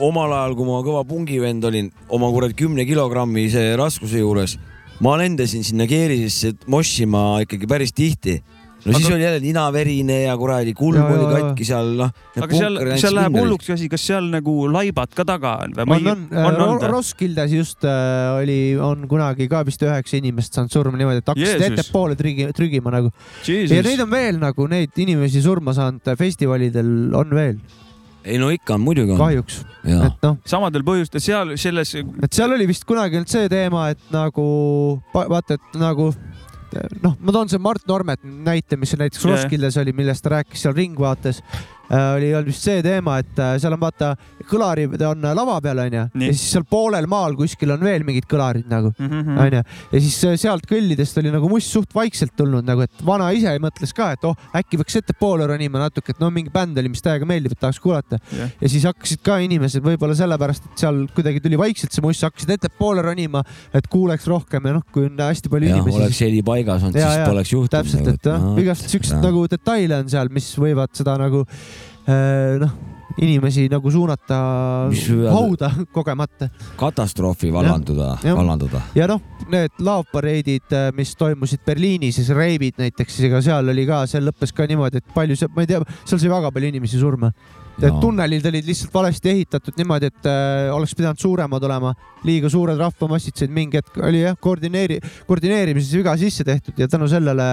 omal ajal, kui ma kõva pungivend olin, oma kurat kümne kilogrammise raskuse juures, ma lendasin sinna keerisesse moshima ikkagi päris tihti. no Aga- siis oli jälle ninaverine ja kuradi kulm oli katki seal, noh. aga seal, seal läheb hulluks asi, kas seal nagu laibad ka taga on või? on, on, on, on, Roskildes just äh, oli, on kunagi ka vist üheksa inimest saanud surma niimoodi, et hakkasid ettepoole trügi, trügima nagu. Ja neid on veel nagu neid inimesi surma saanud äh, festivalidel on veel, ei no ikka on muidugi on. kahjuks. Et noh, samadel põhjustel seal selles. et seal oli vist kunagi olnud see teema, et nagu vaata, et nagu noh, ma toon see Mart Normet näite, mis näiteks. Roskildes oli, millest ta rääkis seal Ringvaates. Oli olnud vist see teema, et äh, seal on vaata kõlarid on lava peal onju ja siis seal poolel maal kuskil on veel mingid kõlarid nagu Mhm. onju ja siis äh, sealt kõllidest oli nagu must suht vaikselt tulnud nagu, et vana ise mõtles ka, et oh äkki võiks ettepoole ronima natuke, et no mingi bänd oli, mis täiega meeldib, et tahaks kuulata Jah. ja siis hakkasid ka inimesed võib-olla sellepärast, et seal kuidagi tuli vaikselt see must, hakkasid ettepoole ronima, et kuuleks rohkem ja noh, kui on hästi palju jah, inimesi. oleks heli paigas olnud, siis poleks juhtunud. täpselt, et noh, igast siukseid nagu detaile on seal, mis võivad seda nagu äh, noh, inimesi nagu suunata Mis hauda kogemata. katastroofi vallanduda, vallanduda. ja noh, need laovpareedid, mis toimusid Berliinis, siis reibid näiteks, ega seal oli ka, see lõppes ka niimoodi, et palju seal, ma ei tea, seal sai väga palju inimesi surma. Jaa. tunnelid olid lihtsalt valesti ehitatud niimoodi, et äh, oleks pidanud suuremad olema, liiga suured rahvamassid said mingi hetk oli jah, koordineeri-, koordineerimises viga sisse tehtud ja tänu sellele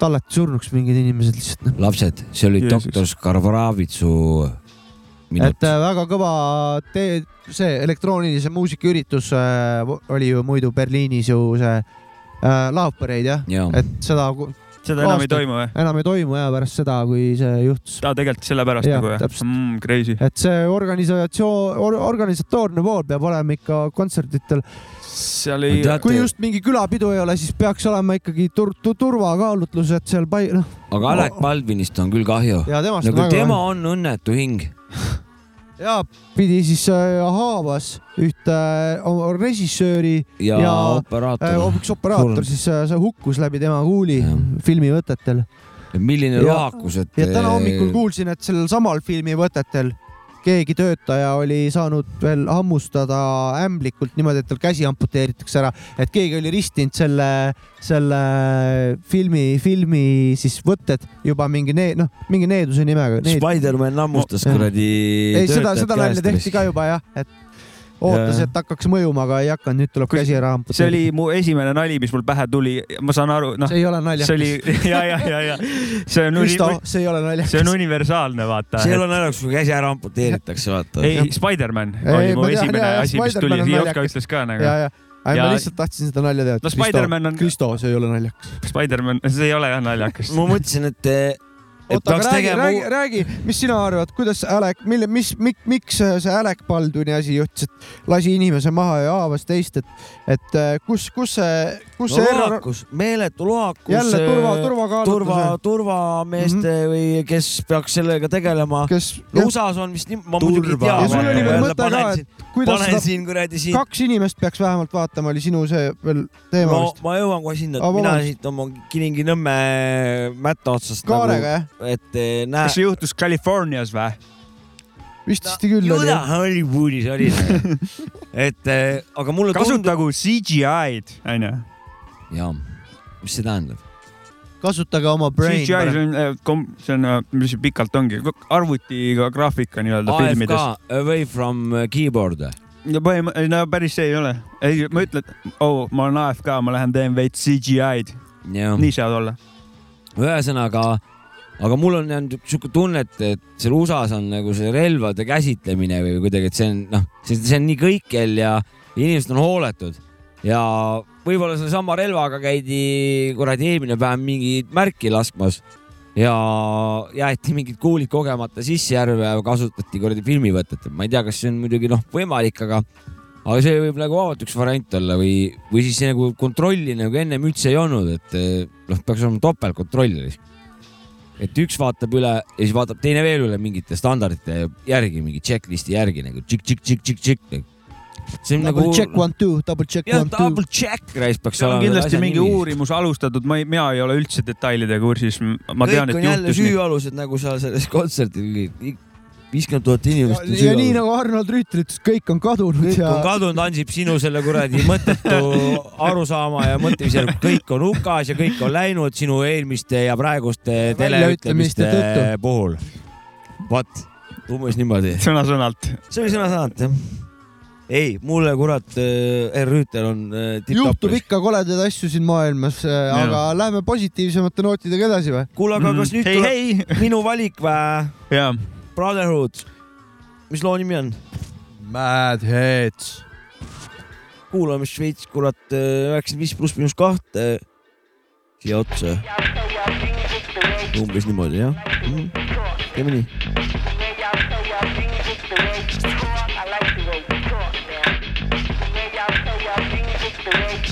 tallati surnuks mingid inimesed lihtsalt noh. lapsed, see oli doktor Skarvaravitsu minut et. äh, väga kõva tee, see elektroonilise muusika üritus äh, oli ju muidu Berliinis ju see äh, laavpareid jah Jaa. et seda. Seda enam ei toimu või? enam ei toimu ja pärast seda, kui see juhtus. aa, tegelikult sellepärast Jah, nagu jah mm,? Crazy. et see organisatsioon or,, organisatoorne pool peab olema ikka kontserditel. seal ei- kui just mingi külapidu ei ole, siis peaks olema ikkagi tur-, tur-, turvakaalutlus, et seal pai-, noh. aga Alek Baldwinist on küll kahju. Nagu tema on õnnetu hing. ja pidi siis äh, haavas ühte äh, režissööri Ja operaator. äh, üks operaator siis äh, see hukkus läbi tema kuuli filmivõtetel. milline Ja- lohakus, et. ja täna hommikul kuulsin, et sellel samal filmivõtetel keegi töötaja oli saanud veel hammustada ämblikult niimoodi, et tal käsi amputeeritakse ära, et keegi oli ristinud selle, selle filmi, filmi siis võtted juba mingi nee-, noh, mingi needuse nimega. Spider-man hammustas kuradi. ei, seda, seda nalja tehti ka juba jah, et ootas, et hakkaks mõjuma, aga ei hakanud, nüüd tuleb käsi ära amputeerida. see oli mu esimene nali, mis mul pähe tuli, ma saan aru, noh. See ei ole naljakas. see oli, ja, ja, ja, ja see on. Kristo, see ei ole naljakas. see on universaalne, vaata. see ei ole naljakas, kui käsi ära amputeeritakse, vaata. ei, Spider-man oli mu tean, esimene jaa, asi, mis tuli, naljakas. ütles ka nagu. ja, ja, ei ma lihtsalt tahtsin seda nalja teha. no Spider-man on. Kristo, see ei ole naljakas. Spider-man, see ei ole jah naljakas. ma mõtlesin, et oota, aga räägi, räägi, räägi, mis sina arvad, kuidas Alek, mille, mis, miks see Alek Baldwini asi juhtus, et lasi inimese maha ja haavas teist, et, et äh, kus, kus see, kus no see error, lohakus, meeletu lohakus. Jälle turva- turvakaalutluse. turva, turvameeste mm -hmm. või kes peaks sellega tegelema. kes no USA-s on vist nii, ma muidugi ei tea. ja sul oli veel mõte ka, et kuidas panen siin kuradi siin. kaks inimest peaks vähemalt vaatama, oli sinu see veel teema no vist. ma jõuan kohe sinna, et mina siit oma Kilingi-Nõmme mätta otsast Kaarega, nagu, et eh, näe kas. see juhtus Californias või? vist vist küll oli jah. Hollywoodis oli see. et eh, aga mulle tundub. kasutagu CGI-d, onju. jaa, mis see tähendab? kasutage oma brain. CGI, see on, see on, mis see pikalt ongi, arvutiga graafika nii-öelda filmides. AFK, away from keyboard. ja põhimõtteliselt, no päris see ei ole. ei, ma ütlen, et oh, ma olen AFK, ma lähen teen veits CGI-d. nii saad olla. ühesõnaga, aga mul on jäänud sihuke tunne, et, et seal USA-s on nagu see relvade käsitlemine või kuidagi, et see on noh, see on nii kõikjal ja inimesed on hooletud ja võib-olla sellesama relvaga käidi kuradi eelmine päev mingit märki laskmas ja jäeti mingid kuulid kogemata sisse järve ja kasutati kuradi filmivõtet, et ma ei tea, kas see on muidugi noh, võimalik, aga aga see võib nagu vabalt üks variant olla või, või siis see nagu kontrolli nagu ennem üldse ei olnud, et noh, peaks olema topeltkontroll. et üks vaatab üle ja siis vaatab teine veel üle mingite standardite järgi, mingi checklist'i järgi nagu tšikk-tšikk-tšikk-tšikk. See on Double nagu check one two, double check jah, one two. double check, raisk peaks olema. kindlasti mingi uurimus alustatud, ma ei, mina ei ole üldse detailidega kursis, ma tean, kõik et on jälle juhtus nii. süüalused nagu seal selles kontserdil, viiskümmend tuhat inimest on ja nii süüalused. nagu Arnold Rüütel ütles, kõik on kadunud kõik ja on kadunud, ansib sinu selle kuradi mõttetu arusaama ja mõtlemise, kõik on hukas ja kõik on läinud sinu eelmiste ja praeguste teleütlemiste puhul. vot, umbes niimoodi. sõna-sõnalt. see oli sõna-sõnalt jah. ei, mulle kurat äh, R Rüütel on äh, juhtub ikka koledaid asju siin maailmas, aga lähme positiivsemate nootidega edasi või? kuule, aga kas nüüd hei, tuleb minu valik või? Brotherhood, mis loo nimi on? Mad Heads. kuulame Šveits, kurat, üheksakümmend viis pluss miinus kahte siia otsa. umbes niimoodi jah mm. -hmm. teeme nii. Baroque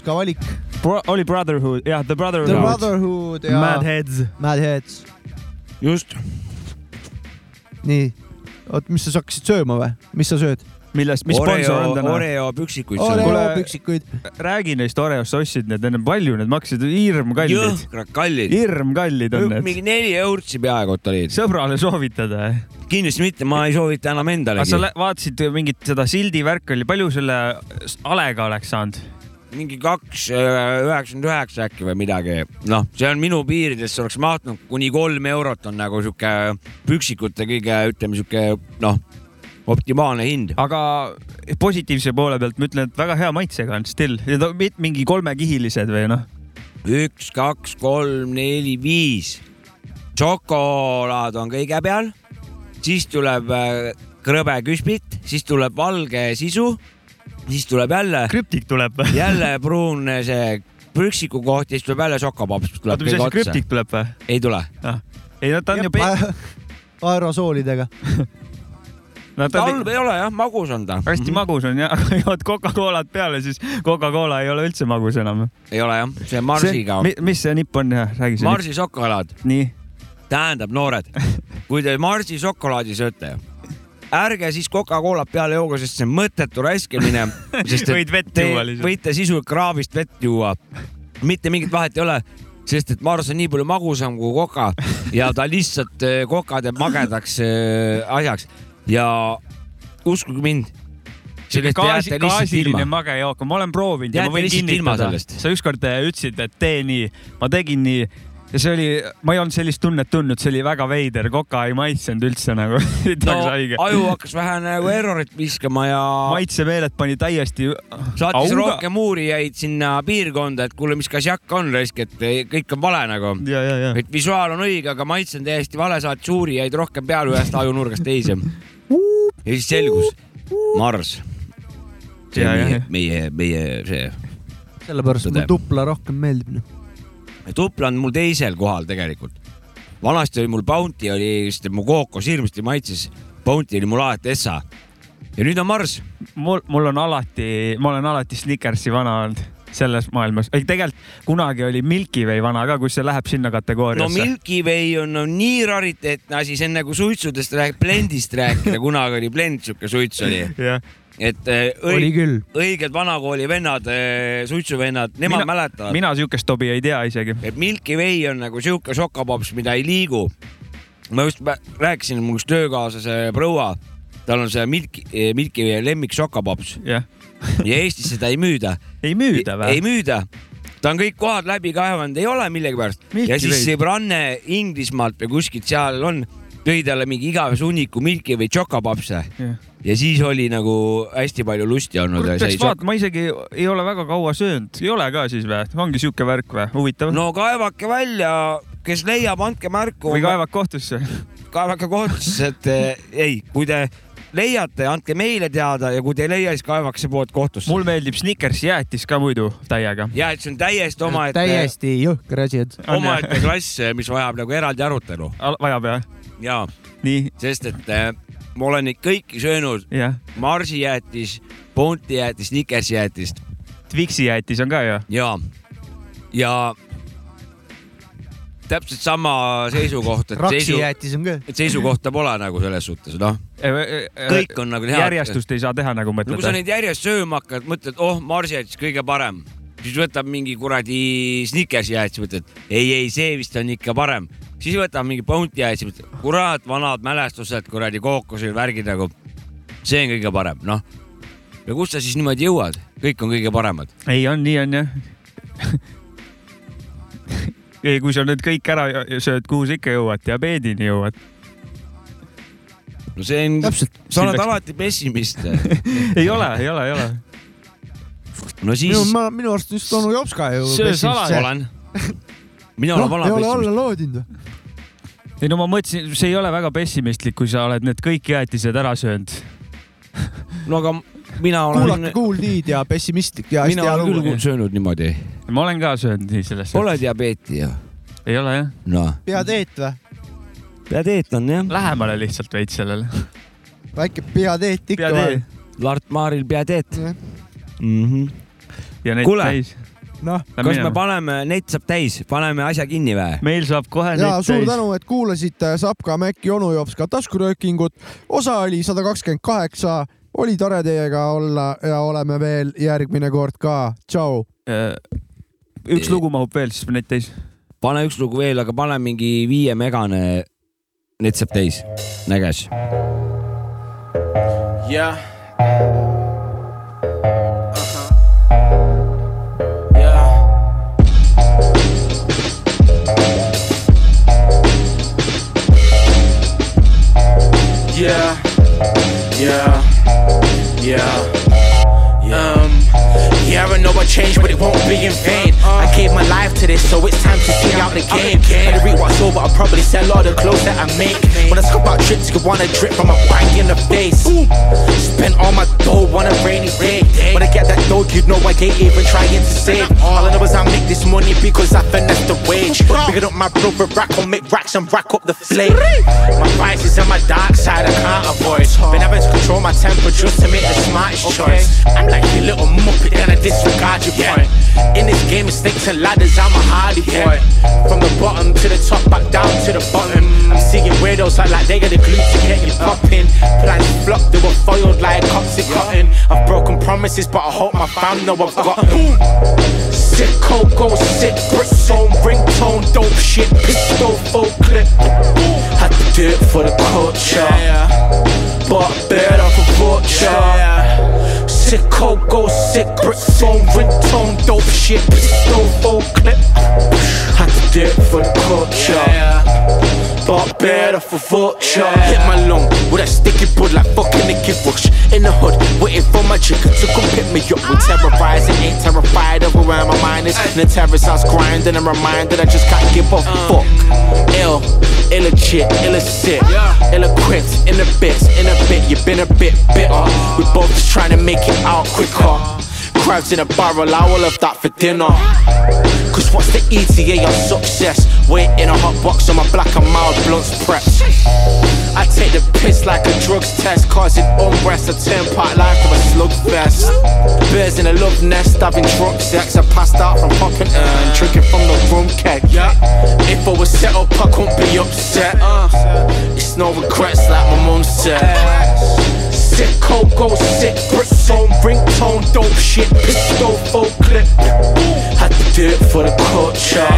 jaoks ka valik. Bro, oli Brotherhood, jah, The Brotherhood. The Brotherhood ja Mad Heads. Mad Heads. just. nii, oot, mis sa hakkasid sööma või, mis sa sööd? millest, mis sponsor on täna? Oreo püksikuid. Oreo püksikuid. räägi neist Oreost, sa ostsid need enne, palju need maksid, hirm kallid. jõhkrad kallid. hirm kallid on need. mingi neli eurtsi peaaegu olid. sõbrale soovitad või? kindlasti mitte, ma ei soovita enam aga endalegi sa. vaatasid mingit seda sildi värki oli, palju selle alega oleks saanud? Mingi kaks üheksakümmend üheksa äkki või midagi. noh, see on minu piirides, see oleks mahtunud kuni kolm eurot on nagu sihuke püksikute kõige, ütleme sihuke noh, optimaalne hind. aga positiivse poole pealt ma ütlen, et väga hea maitsega on still, need on mingi kolmekihilised või noh. üks, kaks, kolm, neli, viis. šokolaad on kõige peal, siis tuleb äh, krõbe küspit, siis tuleb valge sisu, siis tuleb jälle. krüptik tuleb või? jälle pruun see prüksiku koht ja siis tuleb jälle šokopops. oota, mis asi, krüptik tuleb või? ei tule. ei no ta on ju pe-, aerosoolidega. no ta on halb ei ole jah, magus on ta. hästi magus on ja, aga jood Coca-Colat peale, siis Coca-Cola ei ole üldse magus enam. ei ole jah, see Marsiga. mis see nipp on jah, räägi see. Marsi šokolaad. nii. tähendab, noored, kui te Marsi šokolaadi sööte, ärge siis Coca-Colat peale jooge, sest see on mõttetu raiskamine. Võid vett juua lihtsalt. võite sisuliselt kraavist vett juua. mitte mingit vahet ei ole, sest et Mars on nii palju magusam kui Coca ja ta lihtsalt, Coca teeb magedaks äh, asjaks ja uskuge mind. sellest gaasi, gaasiline ilma. mage jook, ma olen proovinud ja ma võin kinnitada sa ükskord äh, ütlesid, et tee nii, ma tegin nii ja see oli, ma ei olnud sellist tunnet tundnud, see oli väga veider, koka ei maitsenud üldse nagu. no aju hakkas vähe nagu errorit viskama ja maitsemeeled pani täiesti. saatis rohkem uurijaid sinna piirkonda, et kuule, mis kasjakk on raisk, et kõik on vale nagu. ja, ja, ja. et visuaal on õige, aga maitse on täiesti vale, saatis uurijaid rohkem peale ühest ajunurgast teise. ja siis selgus, Mars. see Ja, on meie meie, meie see sellepärast mulle tupla rohkem meeldib. Tupla on mul teisel kohal tegelikult. vanasti oli mul Bounty oli, sest mu kookos hirmsasti maitses. Bounty oli mul alati Essa. ja nüüd on Mars. mul, mul on alati, ma olen alati Snickersi vana olnud selles maailmas. ei, tegelikult kunagi oli Milky Way vana ka, kus see läheb sinna no kategooriasse. Milky Way on, on nii rariteetne asi, see on nagu suitsudest rääk-, blendist rääkida, kunagi oli blend, sihuke suits oli. jah, et äh, oli õig, õiged vanakooli vennad, suitsuvennad, nemad mina, mäletavad, mina siukest tobi ei tea isegi. et Milky Way on nagu sihuke šokopops, mida ei liigu. ma just rääkisin, mul üks töökaaslase proua, tal on see Milky, Milky Way lemmik šokopops jah, ja Eestis seda ei müüda. ei müüda ei või? müüda. ta on kõik kohad läbi kaevanud, ei ole millegipärast. Ja siis sõbranne Inglismaalt või kuskilt seal on, tõi talle mingi igavese hunniku Milky Way chocopopse Jah. ja siis oli nagu hästi palju lusti olnud. peaks vaatama, ma isegi ei ole väga kaua söönud, ei ole ka siis või? ongi siuke värk või? huvitav no.. kaevake välja, kes leiab, andke märku. või kaevake kohtusse. kaevake kohtusse, et eh, ei, kui te leiate, andke meile teada ja kui te ei leia, siis kaevake see pood kohtusse. mul meeldib Snickersi jäätis ka muidu täiega. see on täiesti omaette, täiesti jõhker asi, et omaette klass, mis vajab nagu eraldi arutelu vajab jah? Ja nii, sest et äh, ma olen neid kõiki söönud. Marsi jäätis, Bounty jäätis, Snickersi jäätist Twixi jäätis on ka ju. ja, ja täpselt sama seisukoht, et seisu, jäätis on ka. et seisukohta pole nagu selles suhtes, noh, kõik on nagu head. Äh, järjestust ei saa teha nagu no kui sa mõtled. neid järjest sööma hakkad, mõtled, oh, Marsi jäätis kõige parem, siis võtab mingi kuradi Snickersi jäätis, mõtled ei, ei, see vist on ikka parem siis võtame mingi Bounty Ice'i, kurat, vanad mälestused, kuradi kookosed, värgid nagu. see on kõige parem, noh. ja kust sa siis niimoodi jõuad, kõik on kõige paremad. ei, on nii on jah. ei, kui sa nüüd kõik ära sööd, kuhu sa ikka jõuad, diabeedini jõuad. no see on, sa oled alati pessimist. ei ole, ei ole, ei ole. no siis minu, ma, minu arust just onu Jops ka ju. Söö salad. olen. mina olen noh, vana ei ole pessimist. alla loodinud või? ei no ma mõtlesin, see ei ole väga pessimistlik, kui sa oled need kõik jäätised ära söönud. no aga mina olen kuulake, Kuuldiid ja pessimistlik ja hästi mina olen küll. söönud niimoodi. ma olen ka söönud nii sellest. Pole diabeeti ju. ei ole jah, noh, peateet või? diabeet on jah. lähemale lihtsalt veits sellele. väike peateet ikka peatee vahel. Lart Maaril diabeet Jah. mm. -hmm. ja neid Kuule. täis. noh, kas me paneme, net saab täis, paneme asja kinni või? meil saab kohe ja suur täis. tänu, et kuulasite Sapka, Mäkki, onu Jops ka taskuröökingut. osa oli sada kakskümmend kaheksa, oli tore teiega olla ja oleme veel järgmine kord ka. tšau. üks lugu mahub veel, siis need täis. pane üks lugu veel, aga pane mingi viiemegane, net saab täis, näges. Yeah. Uh-huh. Yeah. Yeah. Um, yeah, I know I changed, but it won't be in vain. I gave my life to this, so it's time to see out the game. And to read what's over, I'll probably sell all the clothes that I make. When I scope out trips, you wanna drip from a bang in the face. Spent all my dough on a rainy day. When I get that dough, you know I ain't even trying to save. All I know is I make this money because I finesse the wage. Picking up my brother rack on make racks and rack up the flame. My vices and my dark side I can't avoid. Been having to control my temper just to make the smartest choice. I'm like you little muppet, then I disregard your point. In this game, it's snakes ladders, I'm a hardy boy. From the bottom to the top, back down to the bottom. I'm seeing weirdos like, like they got the glue to get you popping. Plans flop, they were foiled like coxy cotton. I've broken promises, but I hope my fam know I've got 'em. Sick go sick, brick phone, ringtone, dope shit, pistol, full clip. Had to do it for the culture, but better for vulture. Sick go sick, brick phone, ringtone, dope shit, pistol, full clip. Had to do it for the culture, but better for vulture. Hit my lung with that sticky bud like fucking Nicky Rush. In the hood, waiting for my chicken to come pick me up. We terrorizing, ain't terrified of where my mind is. In the terrorist house grinding, I'm reminded I just can't give a fuck. Ill, illegit, illicit, ill equipped, in a bit, in a bit, you've been a bit bitter. We both just trying to make it out quicker. Crabs in a barrel, I will have that for dinner. Cause what's the ETA on success? Wait in a hot box on my black and mild blunts prepped. I take the piss like a drugs test, causing unrest. I turn part life to a slugfest. Bears in a love nest, having drunk sex. I passed out from popping and uh, drinking from the rum keg. If I was set up, I couldn't be upset. Uh, it's no regrets like my mum said. Sick go sick, brick phone, ringtone, dope shit, pistol, full clip. Had to do it for the culture,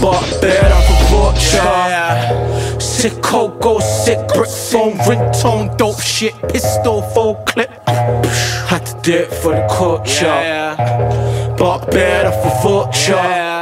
but better for vulture. Sick go sick, brick phone, ringtone, dope shit, pistol, full clip. Had to do it for the culture, but better for vulture.